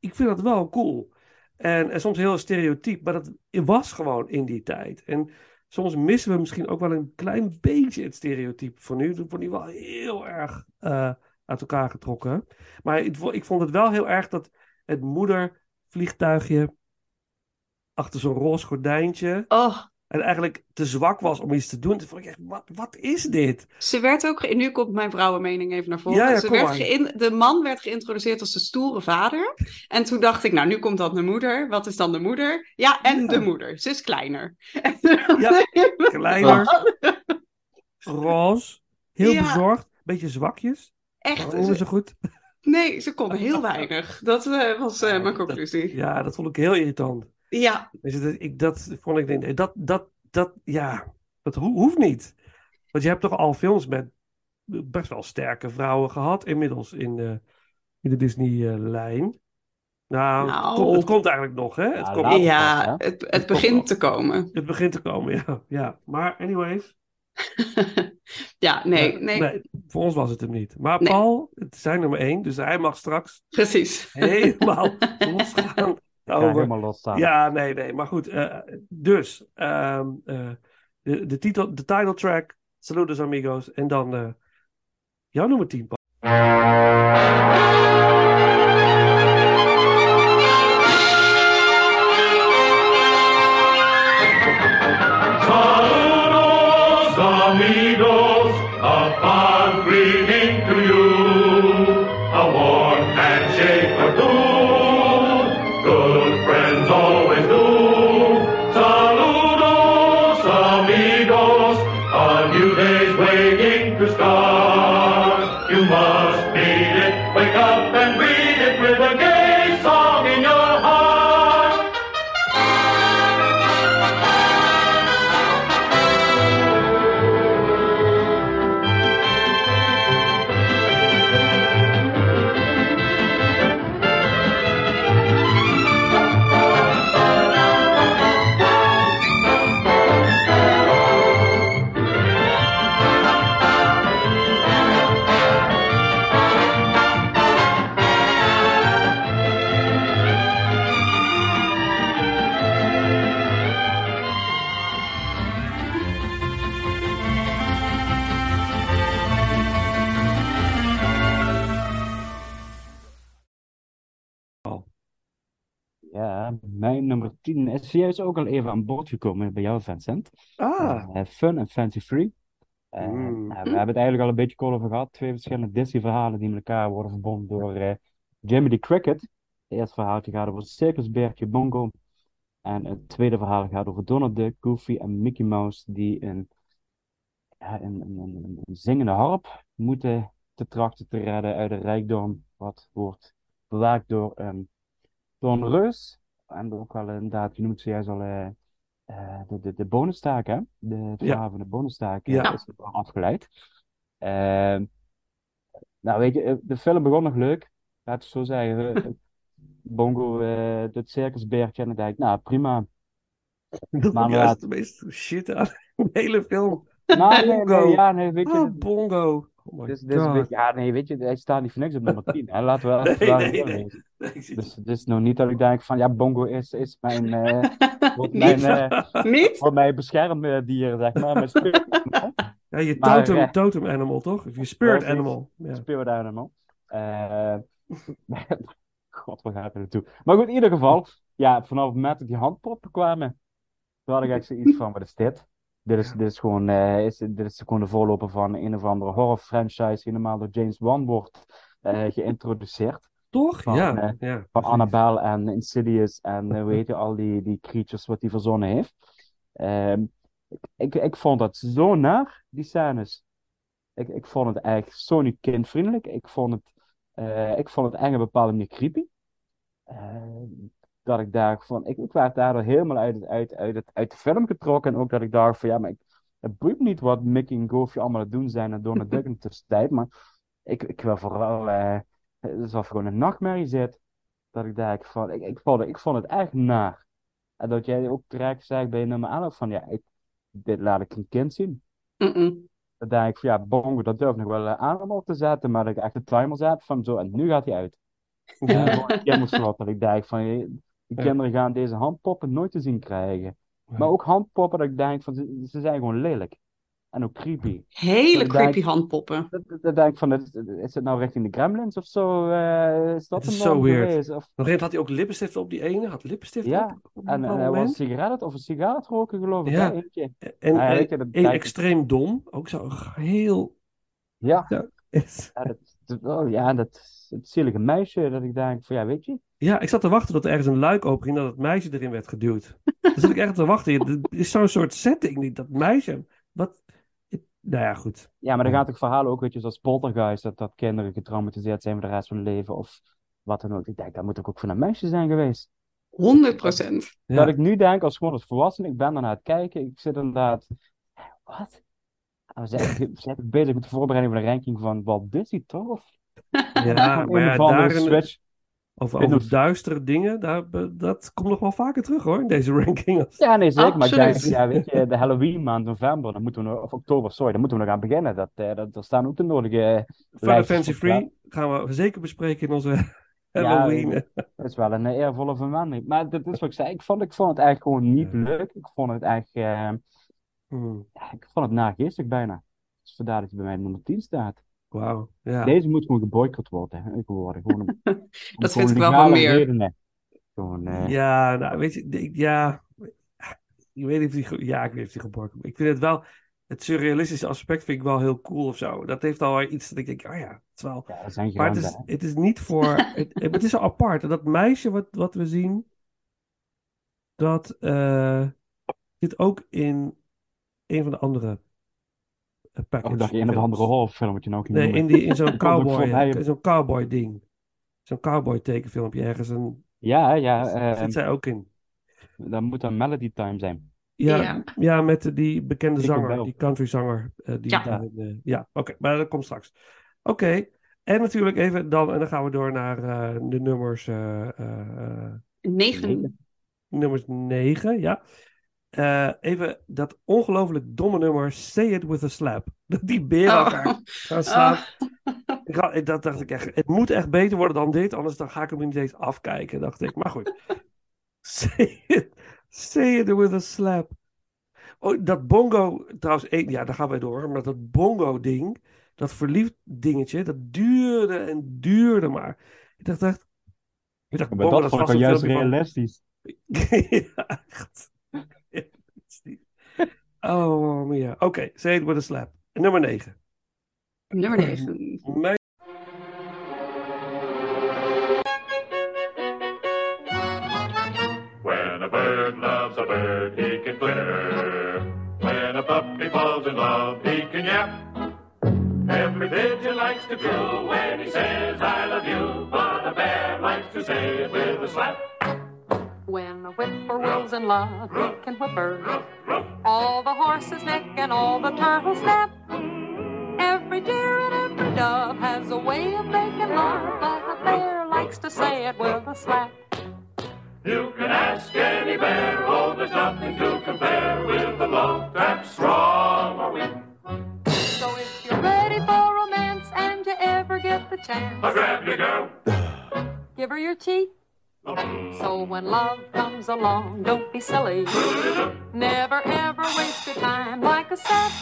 ik vind dat wel cool. En, en soms heel stereotyp, maar dat was gewoon in die tijd. En soms missen we misschien ook wel een klein beetje het stereotype van nu. Dat wordt nu wel heel erg uh, uit elkaar getrokken. Maar ik, ik, vond het wel heel erg dat het moedervliegtuigje achter zo'n roze gordijntje. Oh. En eigenlijk te zwak was om iets te doen. Toen vond ik echt, wat, wat is dit? Ze werd ook, ge- nu komt mijn vrouwenmening even naar voren. Ja, ja, Ze werd geïn- de man werd geïntroduceerd als de stoere vader. En toen dacht ik, nou, nu komt dan de moeder. Wat is dan de moeder? Ja, en Ja. de moeder. Ze is kleiner. Ja, Kleiner, roze, heel bezorgd, beetje zwakjes. Echt. Oh, ze- zo goed. nee, ze kon heel weinig. Dat eh, was eh, mijn conclusie. Ja, dat vond ik heel irritant. Ja, Dus dat, ik, dat vond ik, nee, dat, dat, dat, ja, dat ho- hoeft niet. Want je hebt toch al films met best wel sterke vrouwen gehad inmiddels in, de in de Disney-lijn. Nou, Nou. Het, komt, het komt eigenlijk nog, hè? Het, Ja, komt, later ja hè? het, het komt begint te komen. het begint te komen, ja. ja. Maar anyways, ja, nee, nee, voor ons was het hem niet. Maar Nee. Paul, het is zijn nummer één, dus hij mag straks precies. helemaal losgaan. Over- helemaal losstaan. Ja, nee, nee. Maar goed, eh, dus ehm, eh, de, de, titel, de title track, Saludos Amigos. En dan eh, jouw nummer 10, Paul. 10 is ook al even aan bod gekomen bij jou, Vincent. Ah, Eh, fun en Fancy Free. Eh, Mm. we hebben het eigenlijk al een beetje kort over gehad. Twee verschillende Disney-verhalen die met elkaar worden verbonden door eh Jimmy the Cricket. Het eerste verhaaltje gaat over Circusbeertje Bongo. En het tweede verhaal gaat over Donald Duck, Goofy en Mickey Mouse die een, een, een, een, een zingende harp moeten te trachten te redden uit een rijkdom wat wordt bewaakt door, een door een reus. En ook wel inderdaad, je noemt zojuist al eh, de, de, de bonustaak, hè? De, het Ja. verhaal van de bonustaak eh, Ja. is er afgeleid. Ehm, nou, weet je, de film begon nog leuk. Laten we zo zeggen. Bongo, eh het circusbeertje. En dan denk ik, nou prima. dat Maar juist laat- de meest shit aan de hele film. Nou, nee, ja, nee, weet je. Dit- bongo. Oh god. beetje- ja, nee, weet je, hij staat niet voor niks op nummer 10. Hè? Laten we Nee, even daar nee, nee. Nee, Dus het is nog niet dat ik denk van, ja, Bongo is, is mijn, eh, wordt Niet? mijn, eh, Niet? wordt mijn beschermdier, zeg maar. Mijn spirit, ja, je Maar, totem, eh, totem animal, toch? Of je spirit animal. Ja. spirit animal. Eh, God, waar gaat het naartoe? Maar goed, in ieder geval, ja, vanaf het moment dat die handpoppen kwamen, toen had ik echt zoiets van, wat is dit? Dit is, dit is gewoon, eh, is, dit is gewoon de voorloper van een of andere horror franchise die normaal door James Wan wordt eh, geïntroduceerd. Toch? Van, ja. eh, ja, Van. Annabelle en Insidious en weet je, al die, die creatures wat hij verzonnen heeft. Ehm, ik, ik vond dat zo naar, die scènes. Ik, ik vond het eigenlijk zo niet kindvriendelijk. Ik vond het, ik vond het op een bepaalde manier creepy. Dat ik dacht van, ik, ik werd daardoor helemaal uit, het- uit, uit, het, uit de film getrokken. En ook dat ik dacht van, ja, maar ik, het boeit niet wat Mickey en Goofy allemaal aan het doen zijn en Donald Duck in de tussentijd. Maar ik, ik wil vooral, eh alsof gewoon een nachtmerrie zit. Dat ik dacht van, ik, ik, vond, het- ik vond het echt naar. En dat jij ook terecht zegt bij nummer 11 van, ja, ik, dit laat ik een kind zien. Dan denk ik van, ja, bongo, dat durf ik nog wel aan om op te zetten. Maar dat ik echt de timer zet van, zo, en nu gaat hij uit. Gewoon een kinderslot. Dat ik denk van, die Ja. kinderen gaan deze handpoppen nooit te zien krijgen. Maar ook handpoppen dat ik denk van, ze, ze zijn gewoon lelijk. En ook creepy. Hele creepy denk- handpoppen. Dat- Dan denk ik van, is het nou richting de Gremlins of zo? eh, is dat Het is een zo weird. geweest? Of, Nog even had hij ook lippenstift op die ene. Had lippenstift Ja, op, op een en hij was moment. sigaret of een het roken, geloof ik. Ja. hè, eentje. En, Ja, en, en extreem dom. Ook zo heel... Ja, Ja, dat, oh, ja, dat het zielige meisje, dat ik denk van, ja, weet je. Ja, ik zat te wachten dat er ergens een luik open ging dat het meisje erin werd geduwd. Daar zat ik echt te wachten. Het is zo'n soort setting. niet Dat meisje... Wat... Nou ja, goed. Ja, maar dan gaat het verhaal ook, weet je, zoals Poltergeist, dat, dat kinderen getraumatiseerd zijn voor de rest van hun leven of wat dan ook. Ik denk, dat moet ook voor een meisje zijn geweest. 100 procent. Ja. Dat ik nu denk, als gewoon als volwassene, ik ben er naar het kijken, ik zit inderdaad, wat? We zijn, we zijn bezig met de voorbereiding van de ranking van Walt Disney, toch? Of Ja, maar ja, daarin... switch? Over, over duistere dingen, daar, dat komt nog wel vaker terug hoor, in deze ranking. Ja, nee, zeker. Maar ik denk, Absoluut. ja, weet je, de Halloween maand november, dan moeten we nog, of oktober, sorry, dan moeten we nog aan beginnen. Dat, eh, dat, er staan ook de nodige Final lijstjes Fantasy. Free gaan we zeker bespreken in onze Ja, Halloween. Dat is wel een eh, eervolle verwending. Maar dat is wat ik zei. Ik vond, ik vond het eigenlijk gewoon niet Ja. leuk. Ik vond het eigenlijk, eh, Hmm, ja, ik vond het nageestig bijna. Dus vandaar dat hij bij mij nummer 10 staat. Wauw, ja. Deze moet gewoon geboycott worden. hè, Geworden. Gewoon, om- Dat vind ik wel van meer. redenen. Gewoon, eh, Ja, nou weet je, ik- ja, ik weet niet of die, ja, ik weet niet of die Ik vind het wel, het surrealistische aspect vind ik wel heel cool of zo. Dat heeft al iets dat ik denk, oh ja, het is wel... ja, zijn Maar het is, het is niet voor, het, het is apart. En dat meisje wat, wat we zien, dat eh, zit ook in een van de andere Of package dacht je een of andere horrorfilmpje nou ging Nee, noemen. in, die, in zo'n ook cowboy, in zo'n cowboy ding. Zo'n cowboy tekenfilmpje ergens. En Ja, ja, daar zit zij ook in. dat moet dan Melody Time zijn. Ja, Ja. ja. met die bekende zanger, die countryzanger. eh die Ja. daarin, eh, ja, oké, maar dat komt straks. Oké, en natuurlijk even dan, en dan gaan we door naar eh, de nummers, eh, eh, eh, 9. nummers 9, ja. Eh, even dat ongelooflijk domme nummer Say It With A Slap. Dat die beren Oh. elkaar gaan slaan. Ik had, ik- dat dacht ik echt, het moet echt beter worden dan dit, anders dan ga ik hem niet eens afkijken, dacht ik. Maar goed. Say it, say it with a slap. Oh, dat bongo, trouwens, één- ja, daar gaan wij door. Maar dat bongo-ding, dat verliefd dingetje, dat duurde en duurde maar. Ik dacht echt. Ik dacht, Maar bongo, dat dat was juist realistisch. ja, echt. Oh, maar ja. Oké, say it with a slap. Nummer 9. Nummer 9. Mijn... When a bird loves a bird, he can glitter. When a puppy falls in love, he can yap. Every pigeon likes to crow when he says, I love you. But a bear likes to say it with a slap. When a whippoorwill's in love, he can whipper all the horses neck and all the turtles snap. Every deer and every dove has a way of making love, but a bear likes to say it with a slap. You can ask any bear, oh, there's nothing to compare with the love that's strong or weak. So if you're ready for romance and you ever get the chance, I chance, grab your girl. give her your cheek. So when love comes along, don't be silly. Never ever waste your time like a sap.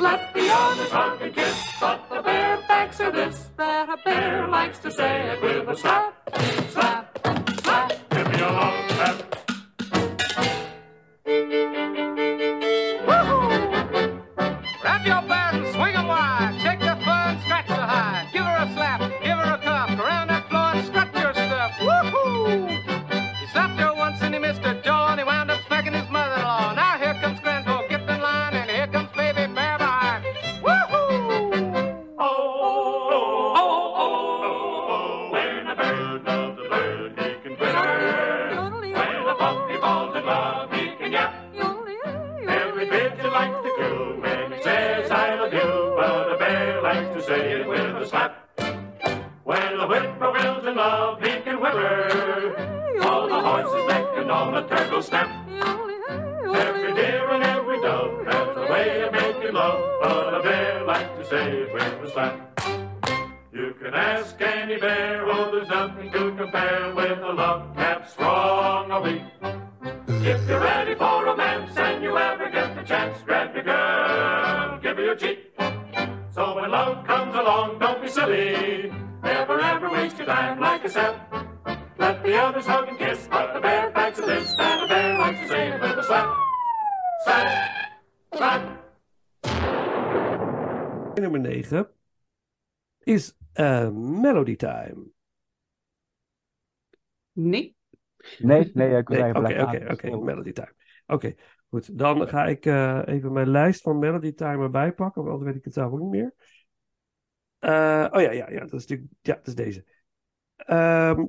Let the others hug and kiss, but the bare facts are this: that a bear likes to say it with a slap, slap, slap. Give me a long said. Let the others hug and kiss, but the bare facts of this, that a bear likes to say it with a slap. Slap, slap. Nummer 9 is eh, Melody Time. Nee. Nee, nee, ik wil zeggen, Oké, oké, oké, Melody Time. Oké, goed. Dan ga ik eh, even mijn lijst van Melody Time erbij pakken, want anders weet ik het zelf ook niet meer. Eh, oh ja, ja, ja, dat is natuurlijk, ja, dat is deze. Ehm,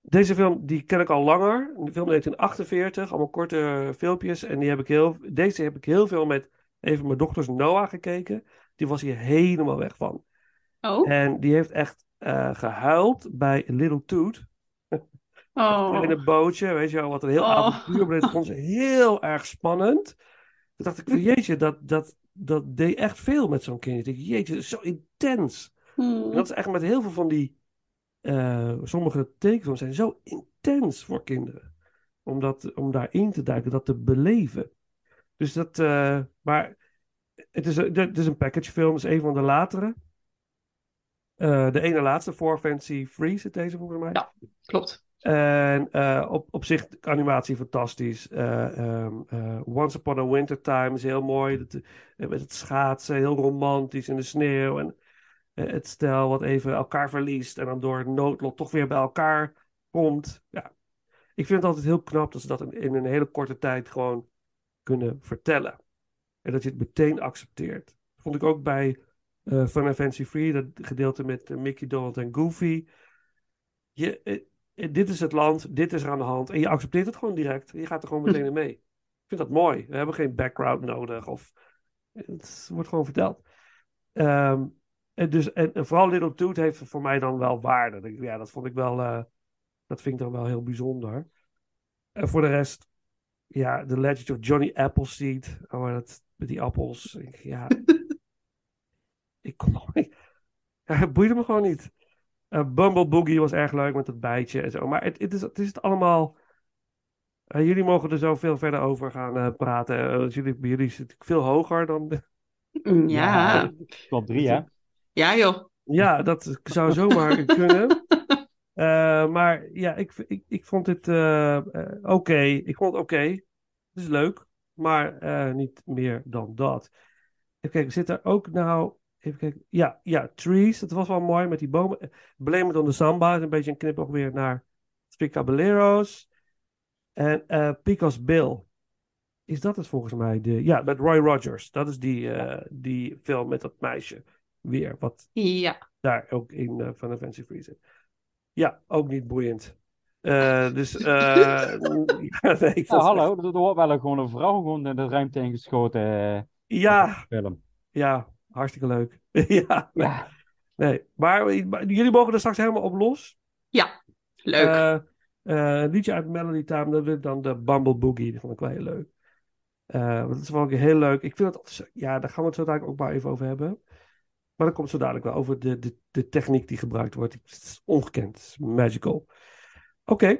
deze film, die ken ik al langer. De film 1948, allemaal korte filmpjes. En die heb ik heel, deze heb ik heel veel met een van mijn dochters Noah gekeken. Die was hier helemaal weg van. Oh. En die heeft echt eh, gehuild bij Little Toot. Oh. In een bootje, weet je wel, wat een heel Oh. avontuur. Maar dit vond ze heel erg spannend. Toen dacht ik van, jeetje, dat, dat, dat deed echt veel met zo'n kind. Ik dacht, jeetje, dat is zo intens. Hmm. En dat is echt met heel veel van die... eh, sommige tekenfilms zijn zo intens voor kinderen. Om, dat, om daarin te duiken, dat te beleven. Dus dat... eh, maar het is, een- het is een packagefilm, het is een van de latere. Eh, de ene laatste, For Fancy Free, zit deze volgens mij. Ja, klopt. En eh, op, op zich, animatie fantastisch. Eh, ehm, eh, Once Upon a Winter Time is heel mooi. Dat, eh, met het schaatsen, heel romantisch in de sneeuw. En eh, het stel wat even elkaar verliest. En dan door het noodlot toch weer bij elkaar komt. Ja. Ik vind het altijd heel knap dat ze dat in, in een hele korte tijd gewoon kunnen vertellen. En dat je het meteen accepteert. Vond ik ook bij eh Fun and Fancy Free, dat gedeelte met eh, Mickey, Donald en Goofy. Je, eh, eh, dit is het land, dit is er aan de hand. En je accepteert het gewoon direct. Je gaat er gewoon meteen in mee. Ik vind dat mooi. We hebben geen background nodig. Of, het wordt gewoon verteld. Ehm, en, dus, en, en vooral Little Toot heeft voor mij dan wel waarde. Dat Ja, dat vond ik wel, eh, dat vind ik dan wel heel bijzonder. En voor de rest, ja, The Legend of Johnny Appleseed. Oh, dat, met die appels. Ik- Ja, ik kon nog niet. Ja, het boeide me gewoon niet. Eh, Bumble Boogie was erg leuk met het bijtje en zo. Maar het, het, is, het is het allemaal. eh, jullie mogen er zo veel verder over gaan eh, praten. Jullie, bij jullie zit ik veel hoger dan. Mm, Ja. Top drie, hè? Ja, joh. Ja, dat zou zomaar kunnen. Eh, maar ja, ik, ik, ik vond het eh, eh, oké. Ik vond het oké. Het is leuk, maar niet meer dan dat. Even kijken, zit er ook nou... Even kijken. Ja, ja, Trees. Dat was wel mooi met die bomen. Blame It on the Samba een beetje een knipoog weer naar Caballeros. En Pico's Bill. Is dat het volgens mij? De, ja, met Roy Rogers. Dat is die, die film met dat meisje. Weer, wat Ja. daar ook in uh, Final Fantasy Free zit. Ja, ook niet boeiend. Eh, dus, eh ja, nee, ik Nou, hallo, er er wordt wel een- gewoon een vrouw gewoon in de ruimte ingeschoten. eh, Ja, film. ja, hartstikke leuk. ja, nee. Ja. nee. Maar, maar jullie mogen er straks helemaal op los. Ja. Leuk. Eh, eh, een liedje uit Melody Time, dat werd dan de Bumble Boogie. Dat vond ik wel heel leuk. Eh, dat is wel ook heel leuk. Ik vind zo- ja, daar gaan we het zo dadelijk ook maar even over hebben. Maar dat komt zo dadelijk wel over de, de, de techniek die gebruikt wordt. Het is ongekend, het is magical. Oké.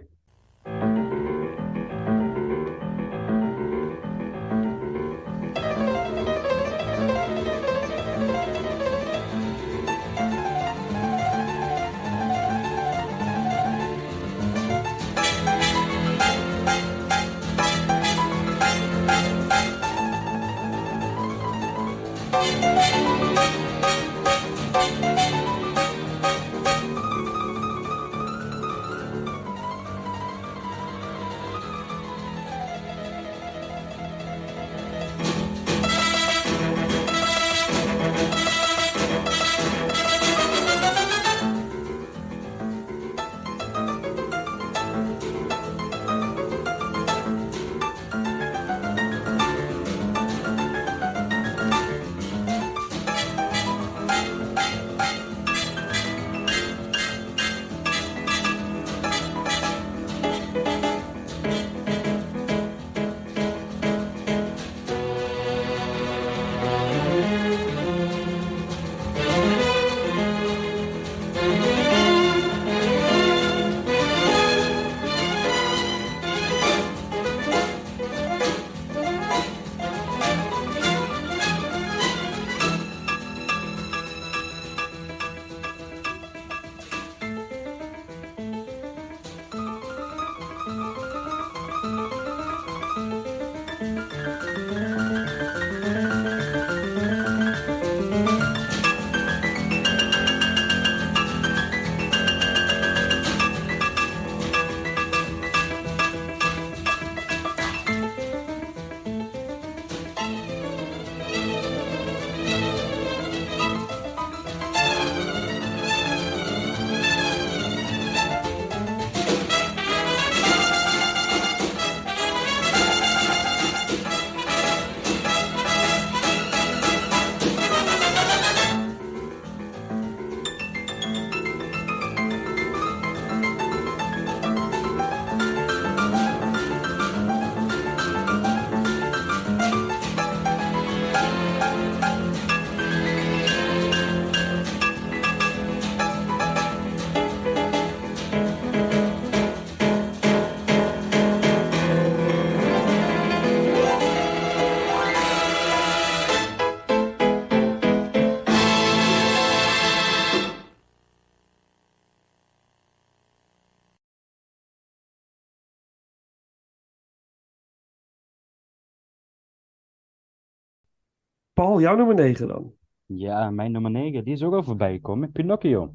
Paul, jouw nummer 9 dan. Ja, mijn nummer 9, die is ook al voorbij gekomen. Pinocchio.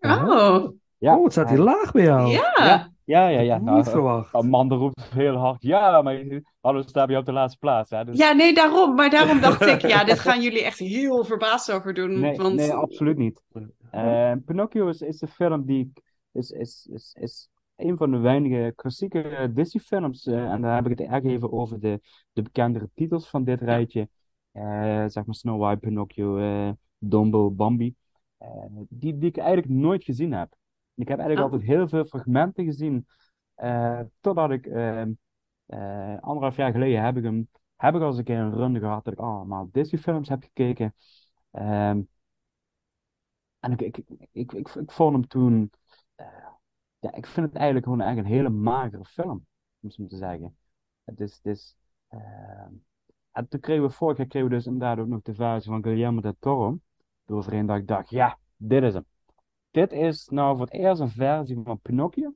Oh, Ja, oh, het staat hier hij- laag bij jou. ja. Ja, ja, ja. ja. Niet Nou, verwacht. Amanda roept heel hard. Ja, maar hallo, sta je op de laatste plaats. Hè? Dus... Ja, nee, daarom. Maar daarom dacht ik, ja, dit gaan jullie echt heel verbaasd over doen. Nee, want... nee, absoluut niet. Eh, Pinocchio is, is een film die ik- is, is, is, is een van de weinige klassieke Disney-films. eh, en daar heb ik het erg even over de, de bekendere titels van dit rijtje. Eh, zeg maar Snow White, Pinocchio, eh, Dumbo, Bambi. Eh, die, die ik eigenlijk nooit gezien heb. Ik heb eigenlijk Oh. altijd heel veel fragmenten gezien. totdat ik ehm, eh, anderhalf jaar geleden heb ik hem heb ik al eens een keer een run gehad dat ik allemaal Disney-films heb gekeken. Ehm, en ik, ik, ik, ik, vond hem toen. ja, ik vind het eigenlijk gewoon eigenlijk een hele magere film, om het zo te zeggen. Het is. Het is ehm, en toen kregen we vorig jaar kregen we dus inderdaad ook nog de versie van Guillermo del Toro. Eroverheen dat ik dacht, ja, dit is hem. Dit is nou voor het eerst een versie van Pinocchio.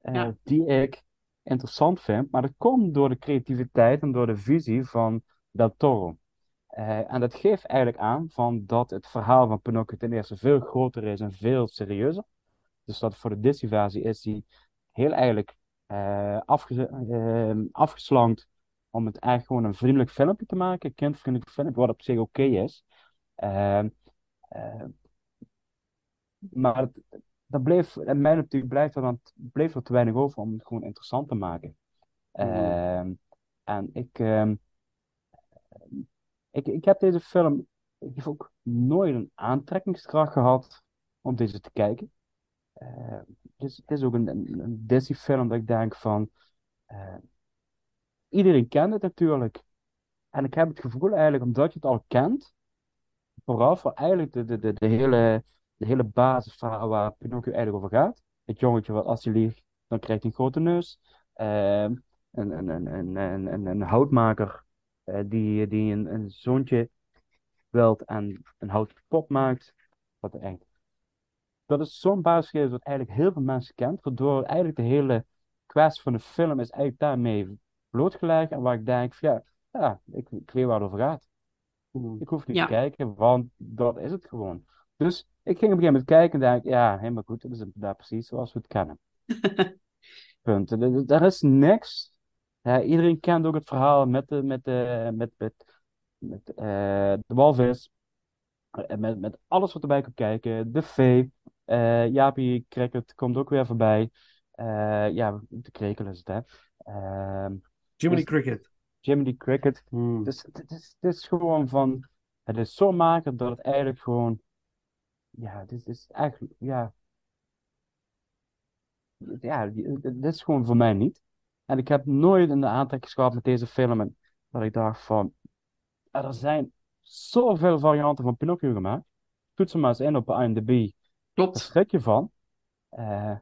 eh, Ja. die ik interessant vind. Maar dat komt door de creativiteit en door de visie van Del Toro. Eh, en dat geeft eigenlijk aan van dat het verhaal van Pinocchio ten eerste veel groter is en veel serieuzer. Dus dat voor de Disney-versie is die heel eigenlijk afge eh, afgeslankt om het eigenlijk gewoon een vriendelijk filmpje te maken, een kindvriendelijk filmpje, wat op zich oké is. Ehm, eh, maar het, dat bleef, en mij natuurlijk blijft er dan bleef er te weinig over om het gewoon interessant te maken. Ehm, en ik, ehm, ik, ik heb deze film, ik heb ook nooit een aantrekkingskracht gehad om deze te kijken. Dus het is ook een, een, Disney-film dat ik denk van, iedereen kent het natuurlijk. En ik heb het gevoel eigenlijk, omdat je het al kent, vooral voor eigenlijk de, de, de, hele, de hele basisverhaal waar Pinocchio eigenlijk over gaat. Het jongetje wat als hij liegt, dan krijgt hij een grote neus. Ehm, een, een, een, een, een, een, houtmaker eh, die, die een, een zoontje wilt en een houten pop maakt. Wat eigenlijk dat is zo'n basisgegeven wat eigenlijk heel veel mensen kent, waardoor eigenlijk de hele kwestie van de film is eigenlijk daarmee blootgelegd. En waar ik denk, van, ja, ja ik, ik weet waar het over gaat. Ik hoef niet Ja. te kijken, want dat is het gewoon. Dus ik ging op een gegeven moment kijken en dacht, ja, helemaal goed, dat is inderdaad precies zoals we het kennen. Punt. Er- is niks. Ja, iedereen kent ook het verhaal met de, met de, met, met, met, eh, de walvis. En met, met alles wat erbij komt kijken. De vee. eh Jaapie Cricket komt ook weer voorbij. Eh, ja, de krekel is het, hè. Jiminy dus- Cricket. Jiminy Cricket. Hmm. Dus het is, het is gewoon van. Het is zo maker dat het eigenlijk gewoon. Ja, dit is eigenlijk. Ja. Ja, dit is gewoon voor mij niet. En ik heb nooit een aantrekking gehad met deze film. En dat ik dacht van. Er zijn zoveel varianten van Pinocchio gemaakt. Toets hem maar eens in op IMDb. Daar Klopt. schrik je van. Eh,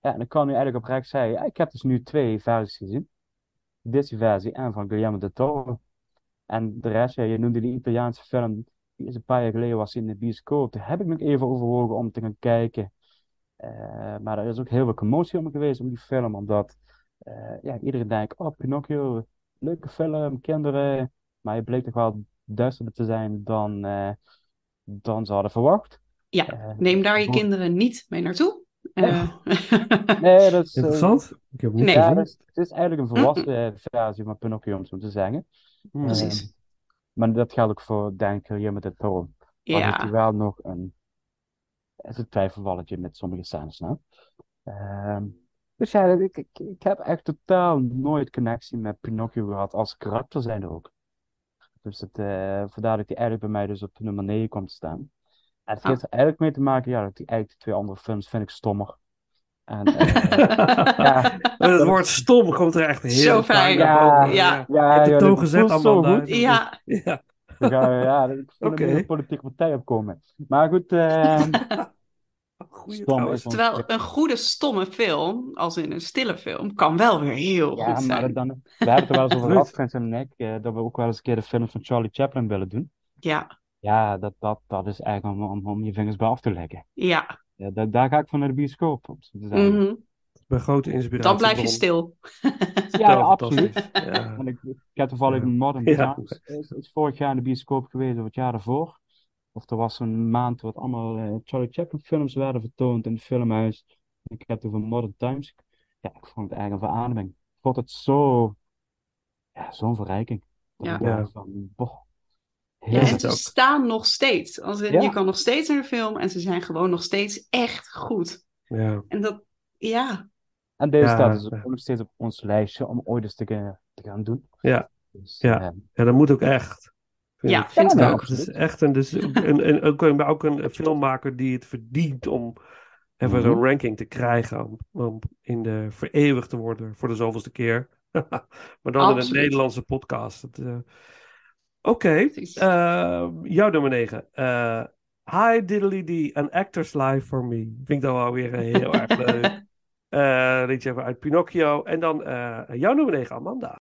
ja, en ik kan nu eigenlijk oprecht zeggen. Ja, ik heb dus nu twee versies gezien. Disney-versie en van Guillermo del Toro. En de rest, ja, je noemde die Italiaanse film. Die is een paar jaar geleden was in de bioscoop. Daar heb ik nog even overwogen om te gaan kijken. Eh, maar er is ook heel veel commotie om geweest om die film. Omdat eh, ja, iedereen denkt, oh Pinocchio, leuke film, kinderen. Maar je bleek toch wel duisterder te zijn dan, eh, dan ze hadden verwacht. Ja, Eh, neem daar je kinderen niet mee naartoe. Eh, Nee, dat is... eh, Interessant. Ik heb het niet Nee. Ja, gezien. dat is, het is eigenlijk een volwassen eh, versie van Pinocchio, om zo te zeggen. Hmm. Precies. Maar dat geldt ook voor Dan Carrier met heeft hij ja, wel nog een, het is een twijfelvalletje met sommige scènes. Nou. Ehm, dus ja, ik, ik, ik heb echt totaal nooit connectie met Pinocchio gehad als karakter zijn er ook. Dus het, eh vandaar dat hij eigenlijk bij mij dus op nummer 9 komt te staan. En het Oh. heeft er eigenlijk mee te maken, ja, dat die eigenlijk twee andere films vind ik stommer. En, eh, ja, Het woord stom komt er echt heel Zo fijn. Ja, ja. ja, de toon dat gezet, goed. ja, Ja. Ja, ik voel Oké. een hele politieke partij opkomen. Maar goed, eh, ons- terwijl een goede stomme film, als in een stille film, kan wel weer heel ja, goed maar zijn. dan, we hebben het er wel eens over gehad, Frans en ik, eh, dat we ook wel eens een keer de films van Charlie Chaplin willen doen. Ja, Ja, dat, dat, dat is eigenlijk om, om, om je vingers bij af te leggen. ja. Ja, daar, daar ga ik van naar de bioscoop, om te zeggen. mhm. Een grote inspiratie. Dan blijf je stil. Ja, absoluut. Ja. En ik, ik heb toevallig Ja. Modern Ja. Times, is, is vorig jaar in de bioscoop geweest, of het jaar daarvoor. Of er was een maand wat allemaal eh, Charlie Chaplin films werden vertoond in het filmhuis. Ik heb het over Modern Times. Ja, ik vond het eigenlijk een verademing. Ik vond het zo, ja, zo'n verrijking. Dat Ja. van, boh, Ja, en ze ook. staan nog steeds. Als in, Ja. Je kan nog steeds naar de film en ze zijn gewoon nog steeds echt goed. Ja. En dat, ja, En deze Ja, staat dus ook nog steeds op ons lijstje om ooit eens te, gaan- te gaan doen. Ja. Dus, Ja. ja, dat moet ook echt. vind ja ik. vind ik Ja, ook. Het is echt een, dus een, een, ook, een, ook een filmmaker die het verdient om even Mhm. zo'n ranking te krijgen. Om, om in de vereeuwigd te worden voor de zoveelste keer. maar dan in een. Nederlandse podcast. Het, eh, Oké, Precies. eh, jouw nummer 9. Eh Hi Diddly Dee, An Actor's Life for Me. Vind ik dan wel weer heel erg leuk. Eh liedje even uit Pinocchio. En dan eh, jouw nummer 9, Amanda.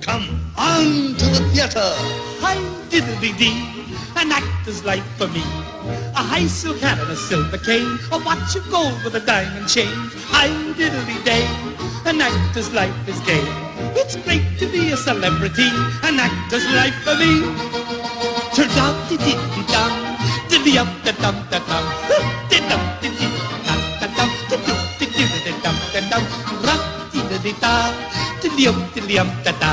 Come on to the theater. Hi diddly dee, an actor's life for me. A high silk hat and a silver cane, a watch of gold with a diamond chain. Hi diddly day, an actor's life is gay. It's great to be a celebrity, an actor's life for me. Turn out di di di dum, di up da dum da dum, di dum di di dum da dum, do di di di dum da dum, rap di di di da, di up di up da da,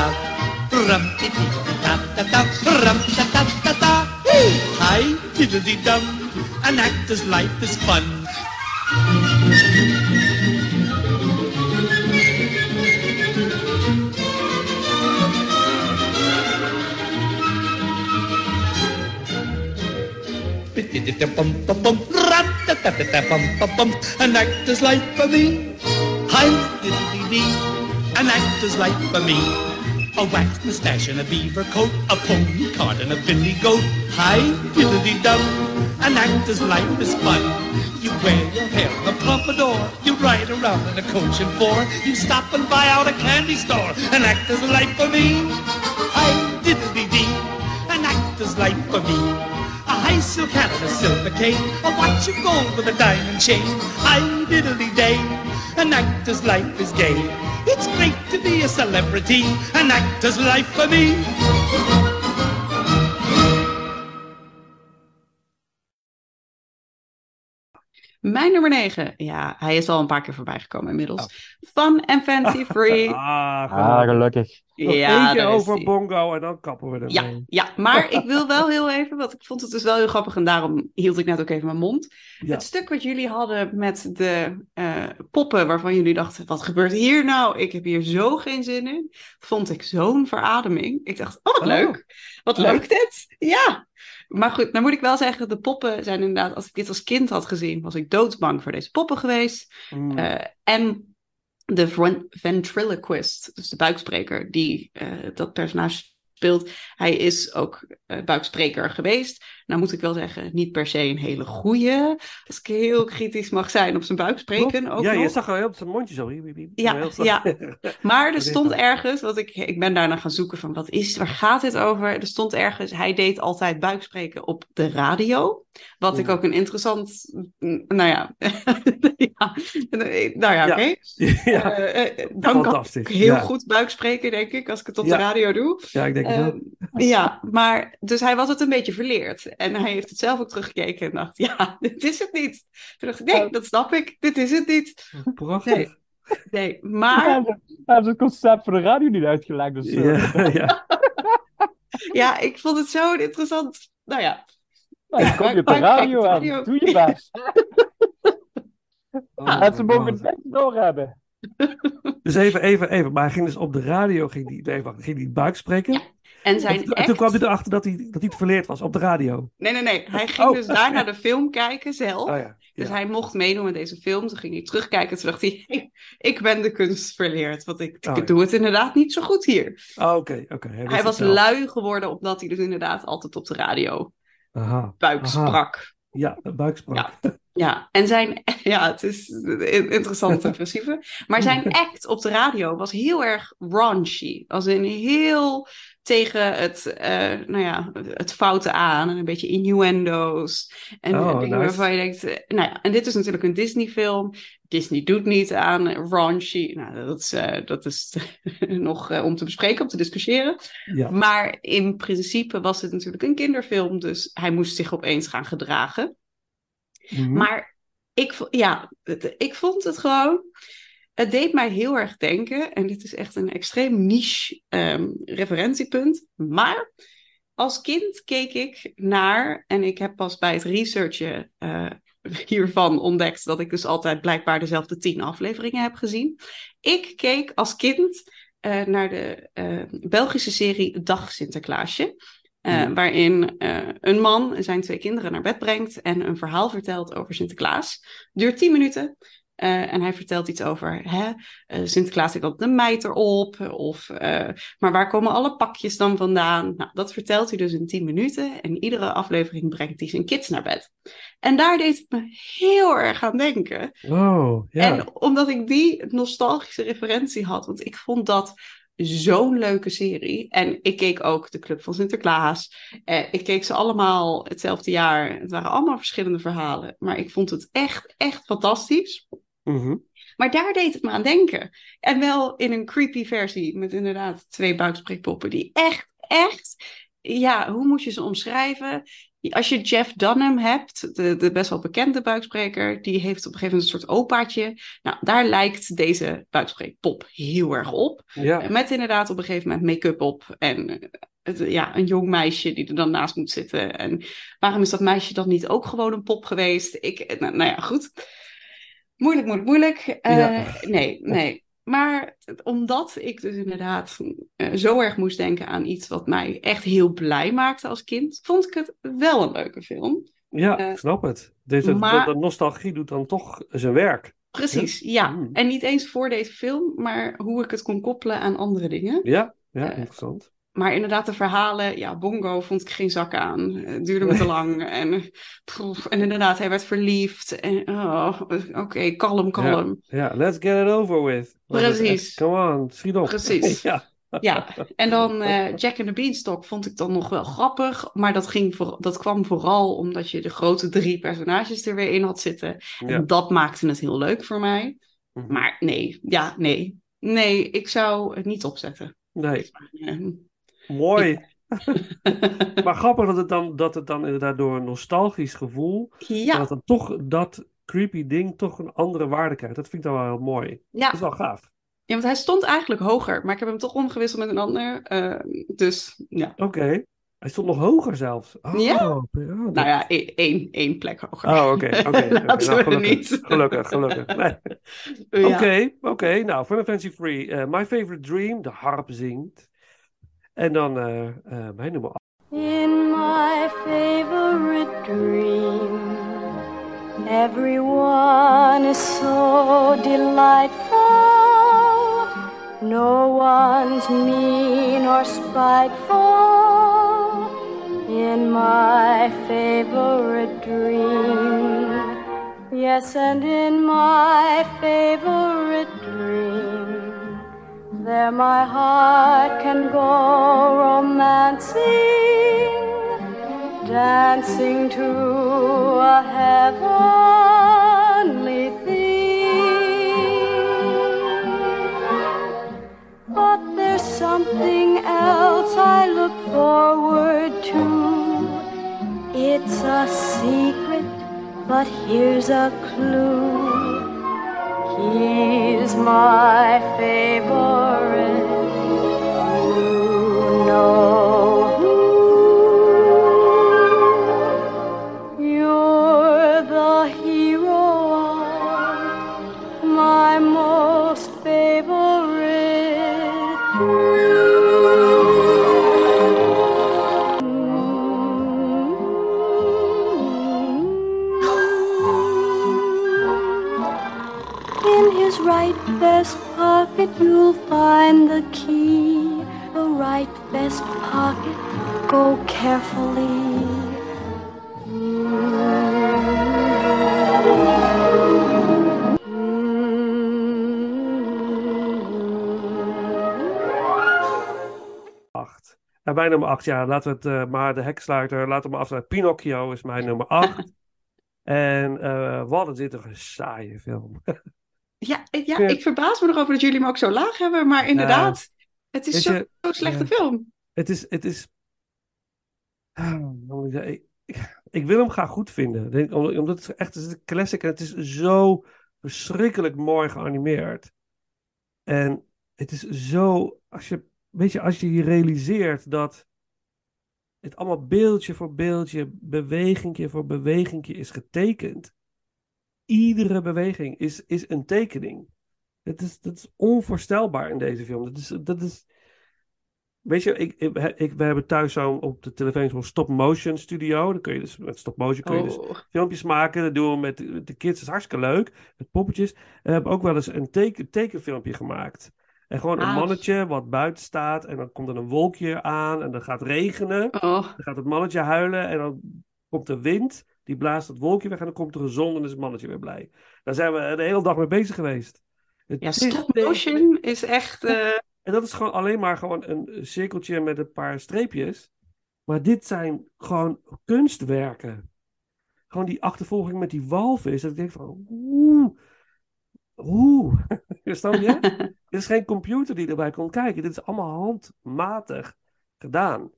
rum di di da da da, rum da da da da. Hi diddly dum, an actor's life is fun. An actor's life for me. Hi, diddly-dee, an actor's life for me. A wax mustache and a beaver coat, a pony cart and a billy goat. Hi, diddly-dum, an actor's life is fun. You wear your hair in a pompadour, you ride around in a coach and four, you stop and buy out a candy store. An actor's life for me. Hi, diddly-dee, an actor's life for me. A silk hat and a silver cane, a watch of gold with a diamond chain. Hi diddly day, an actor's life is gay. It's great to be a celebrity, an actor's life for me. Mijn nummer 9. Ja, hij is al een paar keer voorbij gekomen inmiddels. Fun and fancy free. Ah, Ah, gelukkig. Nog Ja, eentje over. Bongo en dan kappen we ermee. Ja, ja, maar ik wil wel heel even, want ik vond het dus wel heel grappig en daarom hield ik net ook even mijn mond. Ja. Het stuk wat jullie hadden met de eh, poppen, waarvan jullie dachten, wat gebeurt hier nou? Ik heb hier zo geen zin in. Vond ik zo'n verademing. Ik dacht, oh wat Oh. leuk. Wat Ja. leuk dit. Ja. Maar goed, dan moet ik wel zeggen, de poppen zijn inderdaad, als ik dit als kind had gezien, was ik doodsbang voor deze poppen geweest. Mm. Eh, en de ven- ventriloquist, dus de buikspreker, die eh, dat personage speelt, hij is ook eh, buikspreker geweest. Nou moet ik wel zeggen, niet per se een hele goede. Als ik heel kritisch mag zijn op zijn buik spreken. Ook ja, je nog. zag al heel op zijn mondje zo. Ja, ja. Maar er stond ergens, wat ik, ik ben daarna gaan zoeken van wat is, waar gaat dit over? Er stond ergens, hij deed altijd buikspreken op de radio. Wat ik ook een interessant, mm, nou ja, ja nou ja, oké. Ja, Eh, eh, dan kan ik heel goed buikspreken, denk ik, als ik het op de radio doe. Ja, ik denk het Eh, wel. ja, maar dus hij was het een beetje verleerd. En hij heeft het zelf ook teruggekeken en dacht, ja, dit is het niet. Toen dacht ik, nee, dat snap ik, dit is het niet. Prachtig. Nee, nee maar hij heeft het concept voor de radio niet uitgelegd. Dus, eh, Ja, ja. ja, ik vond het zo interessant. Nou ja, nou, dan kom je op de radio radio. doe je best. Oh en ze mogen het niet doorhebben. Dus even, even, even. Maar hij ging dus op de radio, ging die, nee, wacht, ging die buik spreken. En zijn en, toen- en echt... toen kwam hij erachter dat hij, dat hij het verleerd was op de radio. Nee, nee, nee. Hij ging Oh. dus daar naar de film kijken zelf. Oh ja. Dus ja. hij mocht meedoen met deze film. Toen ging hij terugkijken. Toen dacht hij, ik ben de kunst verleerd. Want ik, Oh, ik ja. doe het inderdaad niet zo goed hier. Oh, Oké, oké. Hij was zelf. lui geworden omdat hij dus inderdaad altijd op de radio Aha. buik Aha. sprak. Ja, buiksprak. Ja, en zijn, ja, het is een interessante principe. Maar zijn act op de radio was heel erg raunchy. Als in heel tegen het, eh, nou ja, het foute aan en een beetje innuendo's. En Oh, dingen nice. waarvan je denkt, eh, nou ja, en dit is natuurlijk een Disney-film. Disney doet niet aan raunchy. Nou, dat is, eh, dat is nog om te bespreken, om te discussiëren. Ja. Maar in principe was het natuurlijk een kinderfilm, dus hij moest zich opeens gaan gedragen. Mhm. Maar ik, ja, ik vond het gewoon. Het deed mij heel erg denken. En dit is echt een extreem niche ehm, referentiepunt. Maar als kind keek ik naar. En ik heb pas bij het researchen eh, hiervan ontdekt. dat ik dus altijd blijkbaar dezelfde tien afleveringen heb gezien. Ik keek als kind eh, naar de eh, Belgische serie Dag Sinterklaasje. Waarin een man zijn twee kinderen naar bed brengt en een verhaal vertelt over Sinterklaas. Duurt 10 minuten. Eh, en hij vertelt iets over hè, eh, Sinterklaas heeft altijd een meid erop. Of, eh, maar waar komen alle pakjes dan vandaan? Nou, dat vertelt hij dus in 10 minuten. En iedere aflevering brengt hij zijn kids naar bed. En daar deed het me heel erg aan denken. Oh, ja. En omdat ik die nostalgische referentie had, want ik vond dat zo'n leuke serie. En ik keek ook de Club van Sinterklaas. Eh, ik keek ze allemaal hetzelfde jaar. Het waren allemaal verschillende verhalen. Maar ik vond het echt, echt fantastisch. Mhm. Maar daar deed het me aan denken. En wel in een creepy versie met inderdaad twee buikspreekpoppen die echt, echt... Ja, hoe moet je ze omschrijven? Als je Jeff Dunham hebt, de, de best wel bekende buikspreker, die heeft op een gegeven moment een soort opaatje. Nou, daar lijkt deze buikspreekpop heel erg op. Ja. Met inderdaad op een gegeven moment make-up op en eh, het, ja, een jong meisje die er dan naast moet zitten. En waarom is dat meisje dan niet ook gewoon een pop geweest? Ik, nou, nou ja, goed. Moeilijk, moeilijk, moeilijk. Eh, Ja. Nee, nee. Maar omdat ik dus inderdaad eh, zo erg moest denken aan iets wat mij echt heel blij maakte als kind, vond ik het wel een leuke film. Ja, Eh, ik snap het. Deze, maar- de, de nostalgie doet dan toch zijn werk. Precies, ja. Mm. En niet eens voor deze film, maar hoe ik het kon koppelen aan andere dingen. Ja, ja, interessant. Maar inderdaad, de verhalen, ja, Bongo vond ik geen zak aan. Het duurde me te lang. En, eh, en inderdaad, hij werd verliefd. En oh, oké, kalm, kalm. Ja, let's get it over with. Precies. Come on, schiet op. Precies. ja. Ja, en dan eh, Jack and the Beanstalk vond ik dan nog wel grappig. Maar dat, ging voor, dat kwam vooral omdat je de grote drie personages er weer in had zitten. Ja. En dat maakte het heel leuk voor mij. Mhm. Maar nee, ja, nee. Nee, ik zou het niet opzetten. Nee, Eh, mooi. maar grappig dat het, dan, dat het dan inderdaad door een nostalgisch gevoel, ja, dat dan toch dat creepy ding toch een andere waarde krijgt. Dat vind ik dan wel heel mooi. ja. Dat is wel gaaf. Ja, want hij stond eigenlijk hoger, maar ik heb hem toch omgewisseld met een ander. eh, dus ja. Oké. Hij stond nog hoger zelfs. Oh, Ja? oh, dat- Nou ja, één, één, één plek hoger. Oh, oké. Laten Nou, we niet. Gelukkig, gelukkig. Nee. Ja. Oké, oké. Nou, Final Fantasy Free. eh, my Favorite Dream, de harp zingt. Eh, eh, In my favorite dream, everyone is so delightful. No one's mean or spiteful. in my favorite dream. Yes, and in my favorite dream, there my heart can go romancing, dancing to a heavenly theme. But there's something else I look forward to. It's a secret, but here's a clue. He's my favorite. You know pocket, you'll find the key. The right vest pocket, go carefully. Acht. En mijn nummer 8, ja, laten we het eh, maar de heksluiter, laten we maar afsluiten. Pinocchio is mijn nummer 8. en eh wat is dit een saaie film. Ja, ik- ja, ik verbaas me nog over dat jullie hem ook zo laag hebben, maar inderdaad, het is zo'n zo slechte ja. film. Het is, het is. Ah, ik? Ik, wil hem graag goed vinden. Omdat, omdat het echt het is een classic en het is zo verschrikkelijk mooi geanimeerd. En het is zo, als je, weet je, als je je realiseert dat het allemaal beeldje voor beeldje, bewegingje voor bewegingje is getekend. Iedere beweging is, is een tekening. Dat is, dat is onvoorstelbaar in deze film. Dat is, dat is, Weet je, ik, ik, we hebben thuis zo'n op de televisie zo'n stop-motion studio. Dan kun je dus met stop-motion kun je dus Oh. filmpjes maken. Dat doen we met de, de kids. Dat is hartstikke leuk. Met poppetjes. En we hebben ook wel eens een teken, tekenfilmpje gemaakt. En gewoon een Ah. mannetje wat buiten staat. En dan komt er een wolkje aan. En dan gaat het regenen. Oh. Dan gaat het mannetje huilen. En dan komt de wind. Die blaast het wolkje weg. En dan komt er een zon. En dan is het mannetje weer blij. Daar zijn we de hele dag mee bezig geweest. Het Ja, is- stop motion is echt. eh, en dat is gewoon alleen maar gewoon een cirkeltje met een paar streepjes. Maar dit zijn gewoon kunstwerken. Gewoon die achtervolging met die walvis. Dat ik denk van, oeh, oeh. Snap je? Dit is geen computer die erbij komt kijken. Dit is allemaal handmatig gedaan.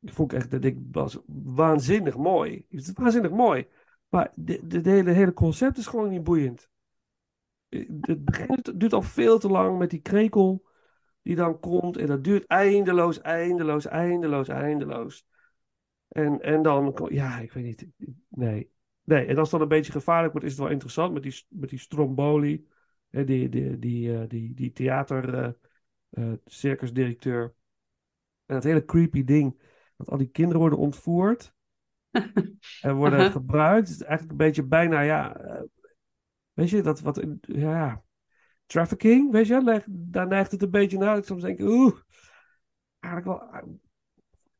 Ik vond echt, dat ik was waanzinnig mooi. Het is waanzinnig mooi. Maar de hele, hele concept is gewoon niet boeiend. Het begint, duurt al veel te lang met die krekel die dan komt. En dat duurt eindeloos, eindeloos, eindeloos, eindeloos. En, en dan, ja, ik weet niet. Nee. Nee, en als het dan een beetje gevaarlijk wordt, is het wel interessant met die, met die Stromboli. Hè, die, die, die, eh, die, die theater eh, eh, circusdirecteur. En dat hele creepy ding. Dat al die kinderen worden ontvoerd. en worden gebruikt. Het is eigenlijk een beetje bijna, ja... eh, weet je, dat wat... Ja, trafficking, weet je, daar neigt het een beetje naar. Ik soms denk ik, oeh, eigenlijk wel ah,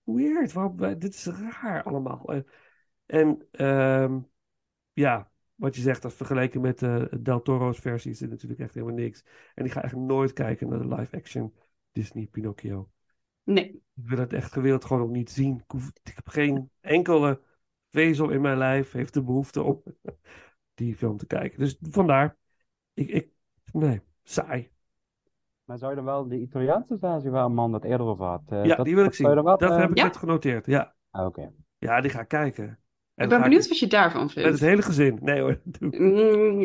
weird. Waarom, eh, dit is raar allemaal. En, ehm, ja, wat je zegt, dat vergeleken met eh Del Toro's versie is dit natuurlijk echt helemaal niks. En ik ga echt nooit kijken naar de live-action Disney Pinocchio. Nee. Ik wil het echt gewild gewoon ook niet zien. Ik, hoef, ik heb geen enkele vezel in mijn lijf heeft de behoefte om die film te kijken. Dus vandaar, ik, ik nee, saai. Maar zou je dan wel de Italiaanse versie waar een man dat eerder over had? eh, Ja, dat, die wil ik zien. Dat eh, heb ik Ja? net genoteerd. Ja, ah, Oké. ja die ga ik kijken. En Ik dan ben benieuwd wat je daarvan Met het vindt. hele gezin. Nee hoor. doe- Mm,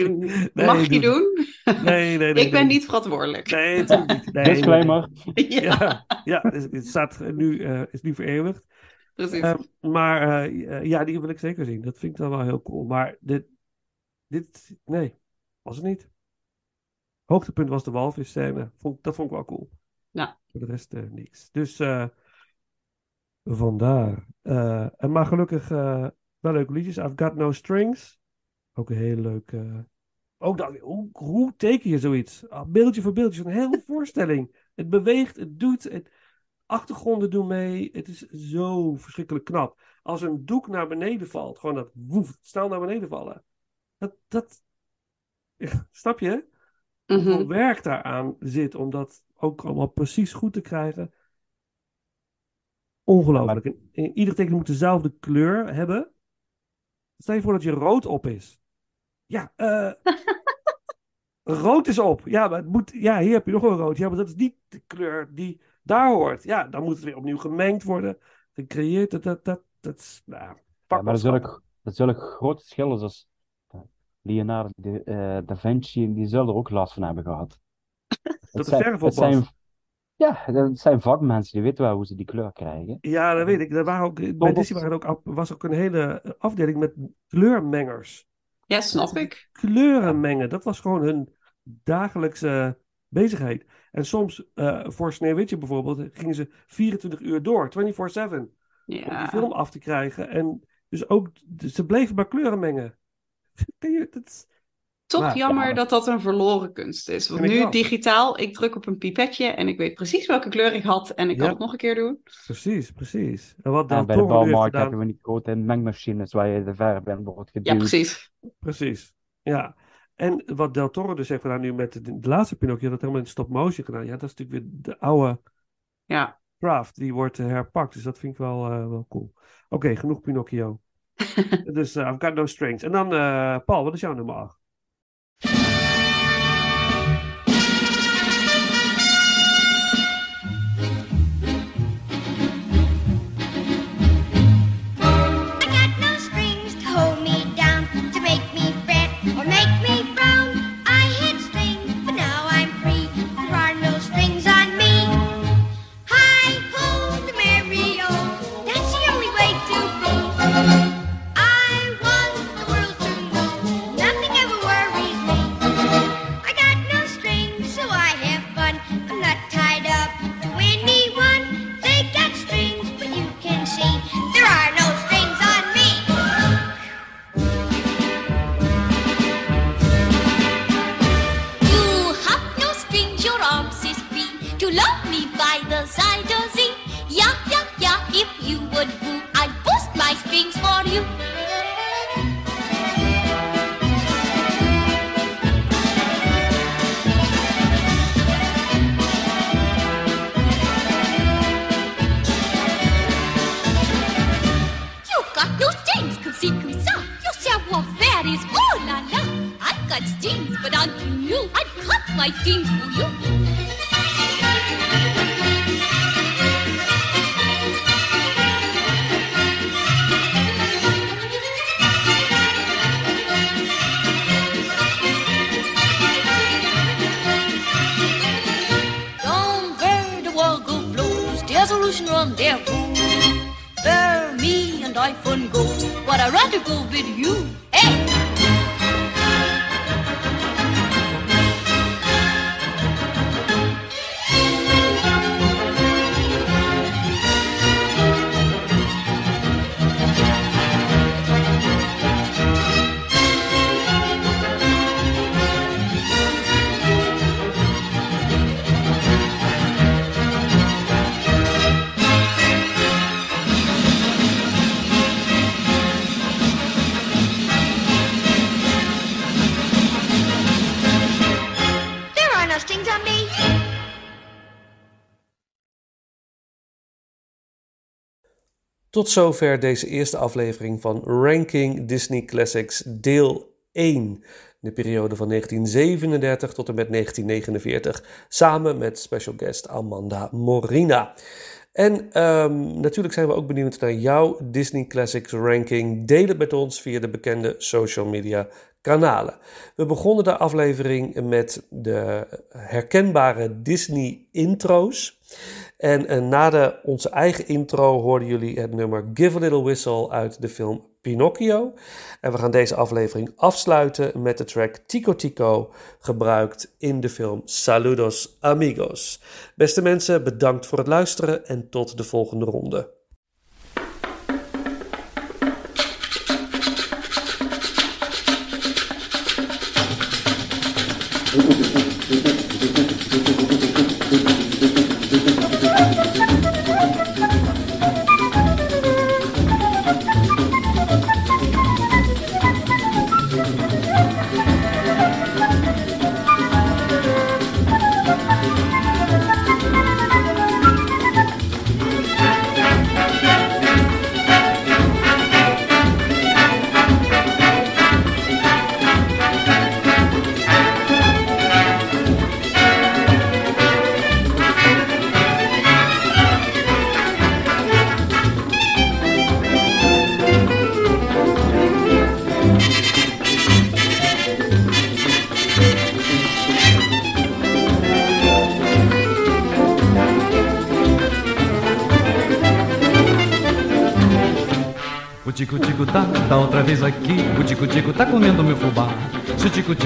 Nee, Mag je doe- doen? Nee, nee, nee. Ik ben nee. niet verantwoordelijk. Nee, natuurlijk niet. Nee, Disclaimer. Ja, Ja, het, het staat nu, eh, is nu vereeuwigd. precies. Ehm, maar eh, ja, die wil ik zeker zien. Dat vind ik dan wel heel cool. Maar dit, dit nee, was het niet. Hoogtepunt was de walvisscène. Vond, dat vond ik wel cool. Ja. Voor de rest eh, niks. Dus eh, vandaar. Eh, en maar gelukkig eh, wel leuke liedjes. I've Got No Strings. Ook een heel leuk. Ook dat, hoe, hoe teken je zoiets? Ah, beeldje voor beeldje. Een hele voorstelling. Het beweegt, het doet. Het, achtergronden doen mee. Het is zo verschrikkelijk knap. Als een doek naar beneden valt, gewoon dat woef, snel naar beneden vallen. Dat, dat, snap je? Hoeveel werk daaraan zit om dat ook allemaal precies goed te krijgen. Ongelooflijk. En, en ieder teken moet dezelfde kleur hebben. Stel je voor dat je rood op is. Ja, eh rood is op. Ja, maar het moet, ja, hier heb je nog een rood. Ja, maar dat is niet de kleur die daar hoort. Ja, dan moet het weer opnieuw gemengd worden. Gecreëerd. Dat, dat, dat, dat is, nou, Ja, maar dat zullen, dat zullen grote verschillen zoals Leonardo de, eh, da Vinci, die zullen er ook last van hebben gehad. Dat de verf op zijn. Ja, dat zijn vakmensen, die weten wel hoe ze die kleur krijgen. Ja, dat weet ik. Er waren ook, bij Disney waren ook, was ook een hele afdeling met kleurmengers. Ja, snap ik. Kleuren mengen, dat was gewoon hun dagelijkse bezigheid. En soms, eh, voor Sneeuwwitje bijvoorbeeld, gingen ze 24 uur door, 24-7, om die Ja. film af te krijgen. En dus ook, ze bleven maar kleuren mengen. Dat is- Toch Maar- jammer ja. dat dat een verloren kunst is. Want nu digitaal, ik druk op een pipetje en ik weet precies welke kleur ik had en ik kan het nog een keer doen. Precies, precies. En wat Ja, Del bij de bouwmarkt gedaan... hebben we die grote mengmachines waar je de verf in wordt geduwd. Ja, precies. Precies, ja. En wat Del Toro dus heeft gedaan nu met de, de laatste Pinocchio, dat helemaal in stop motion gedaan. Ja, dat is natuurlijk weer de oude Ja. craft, die wordt eh, herpakt. Dus dat vind ik wel, eh, wel cool. Oké, genoeg Pinocchio. dus eh, I've got no strings. En dan, eh, Paul, wat is jouw nummer 8? Or make me Tot zover deze eerste aflevering van Ranking Disney Classics deel 1. De periode van 1937 tot en met 1949. Samen met special guest Amanda Morina. En ehm, natuurlijk zijn we ook benieuwd naar jouw Disney Classics ranking. Deel het met ons via de bekende social media kanalen. We begonnen de aflevering met de herkenbare Disney intro's. En eh, na de, onze eigen intro hoorden jullie het nummer Give a Little Whistle uit de film Pinocchio. En we gaan deze aflevering afsluiten met de track Tico Tico, gebruikt in de film Saludos Amigos. Beste mensen, bedankt voor het luisteren en tot de volgende ronde.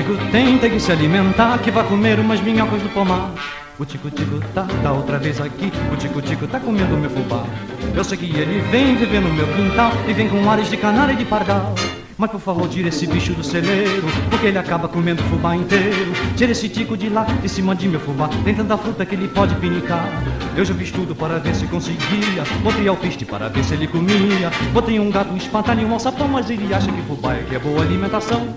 Tico-tico tem, tem que se alimentar. Que vai comer umas minhocas do pomar. O tico-tico tá, tá outra vez aqui. O tico-tico tá comendo meu fubá. Eu sei que ele vem viver no meu quintal. E vem com ares de canário e de pardal. Mas por favor, tira esse bicho do celeiro, porque ele acaba comendo fubá inteiro. Tira esse tico de lá, de cima de meu fubá. Tem tanta fruta que ele pode pinicar. Eu já fiz tudo para ver se conseguia. Botei alpiste para ver se ele comia. Botei um gato, um espantalho um alçapão, mas ele acha que fubá é que é boa alimentação.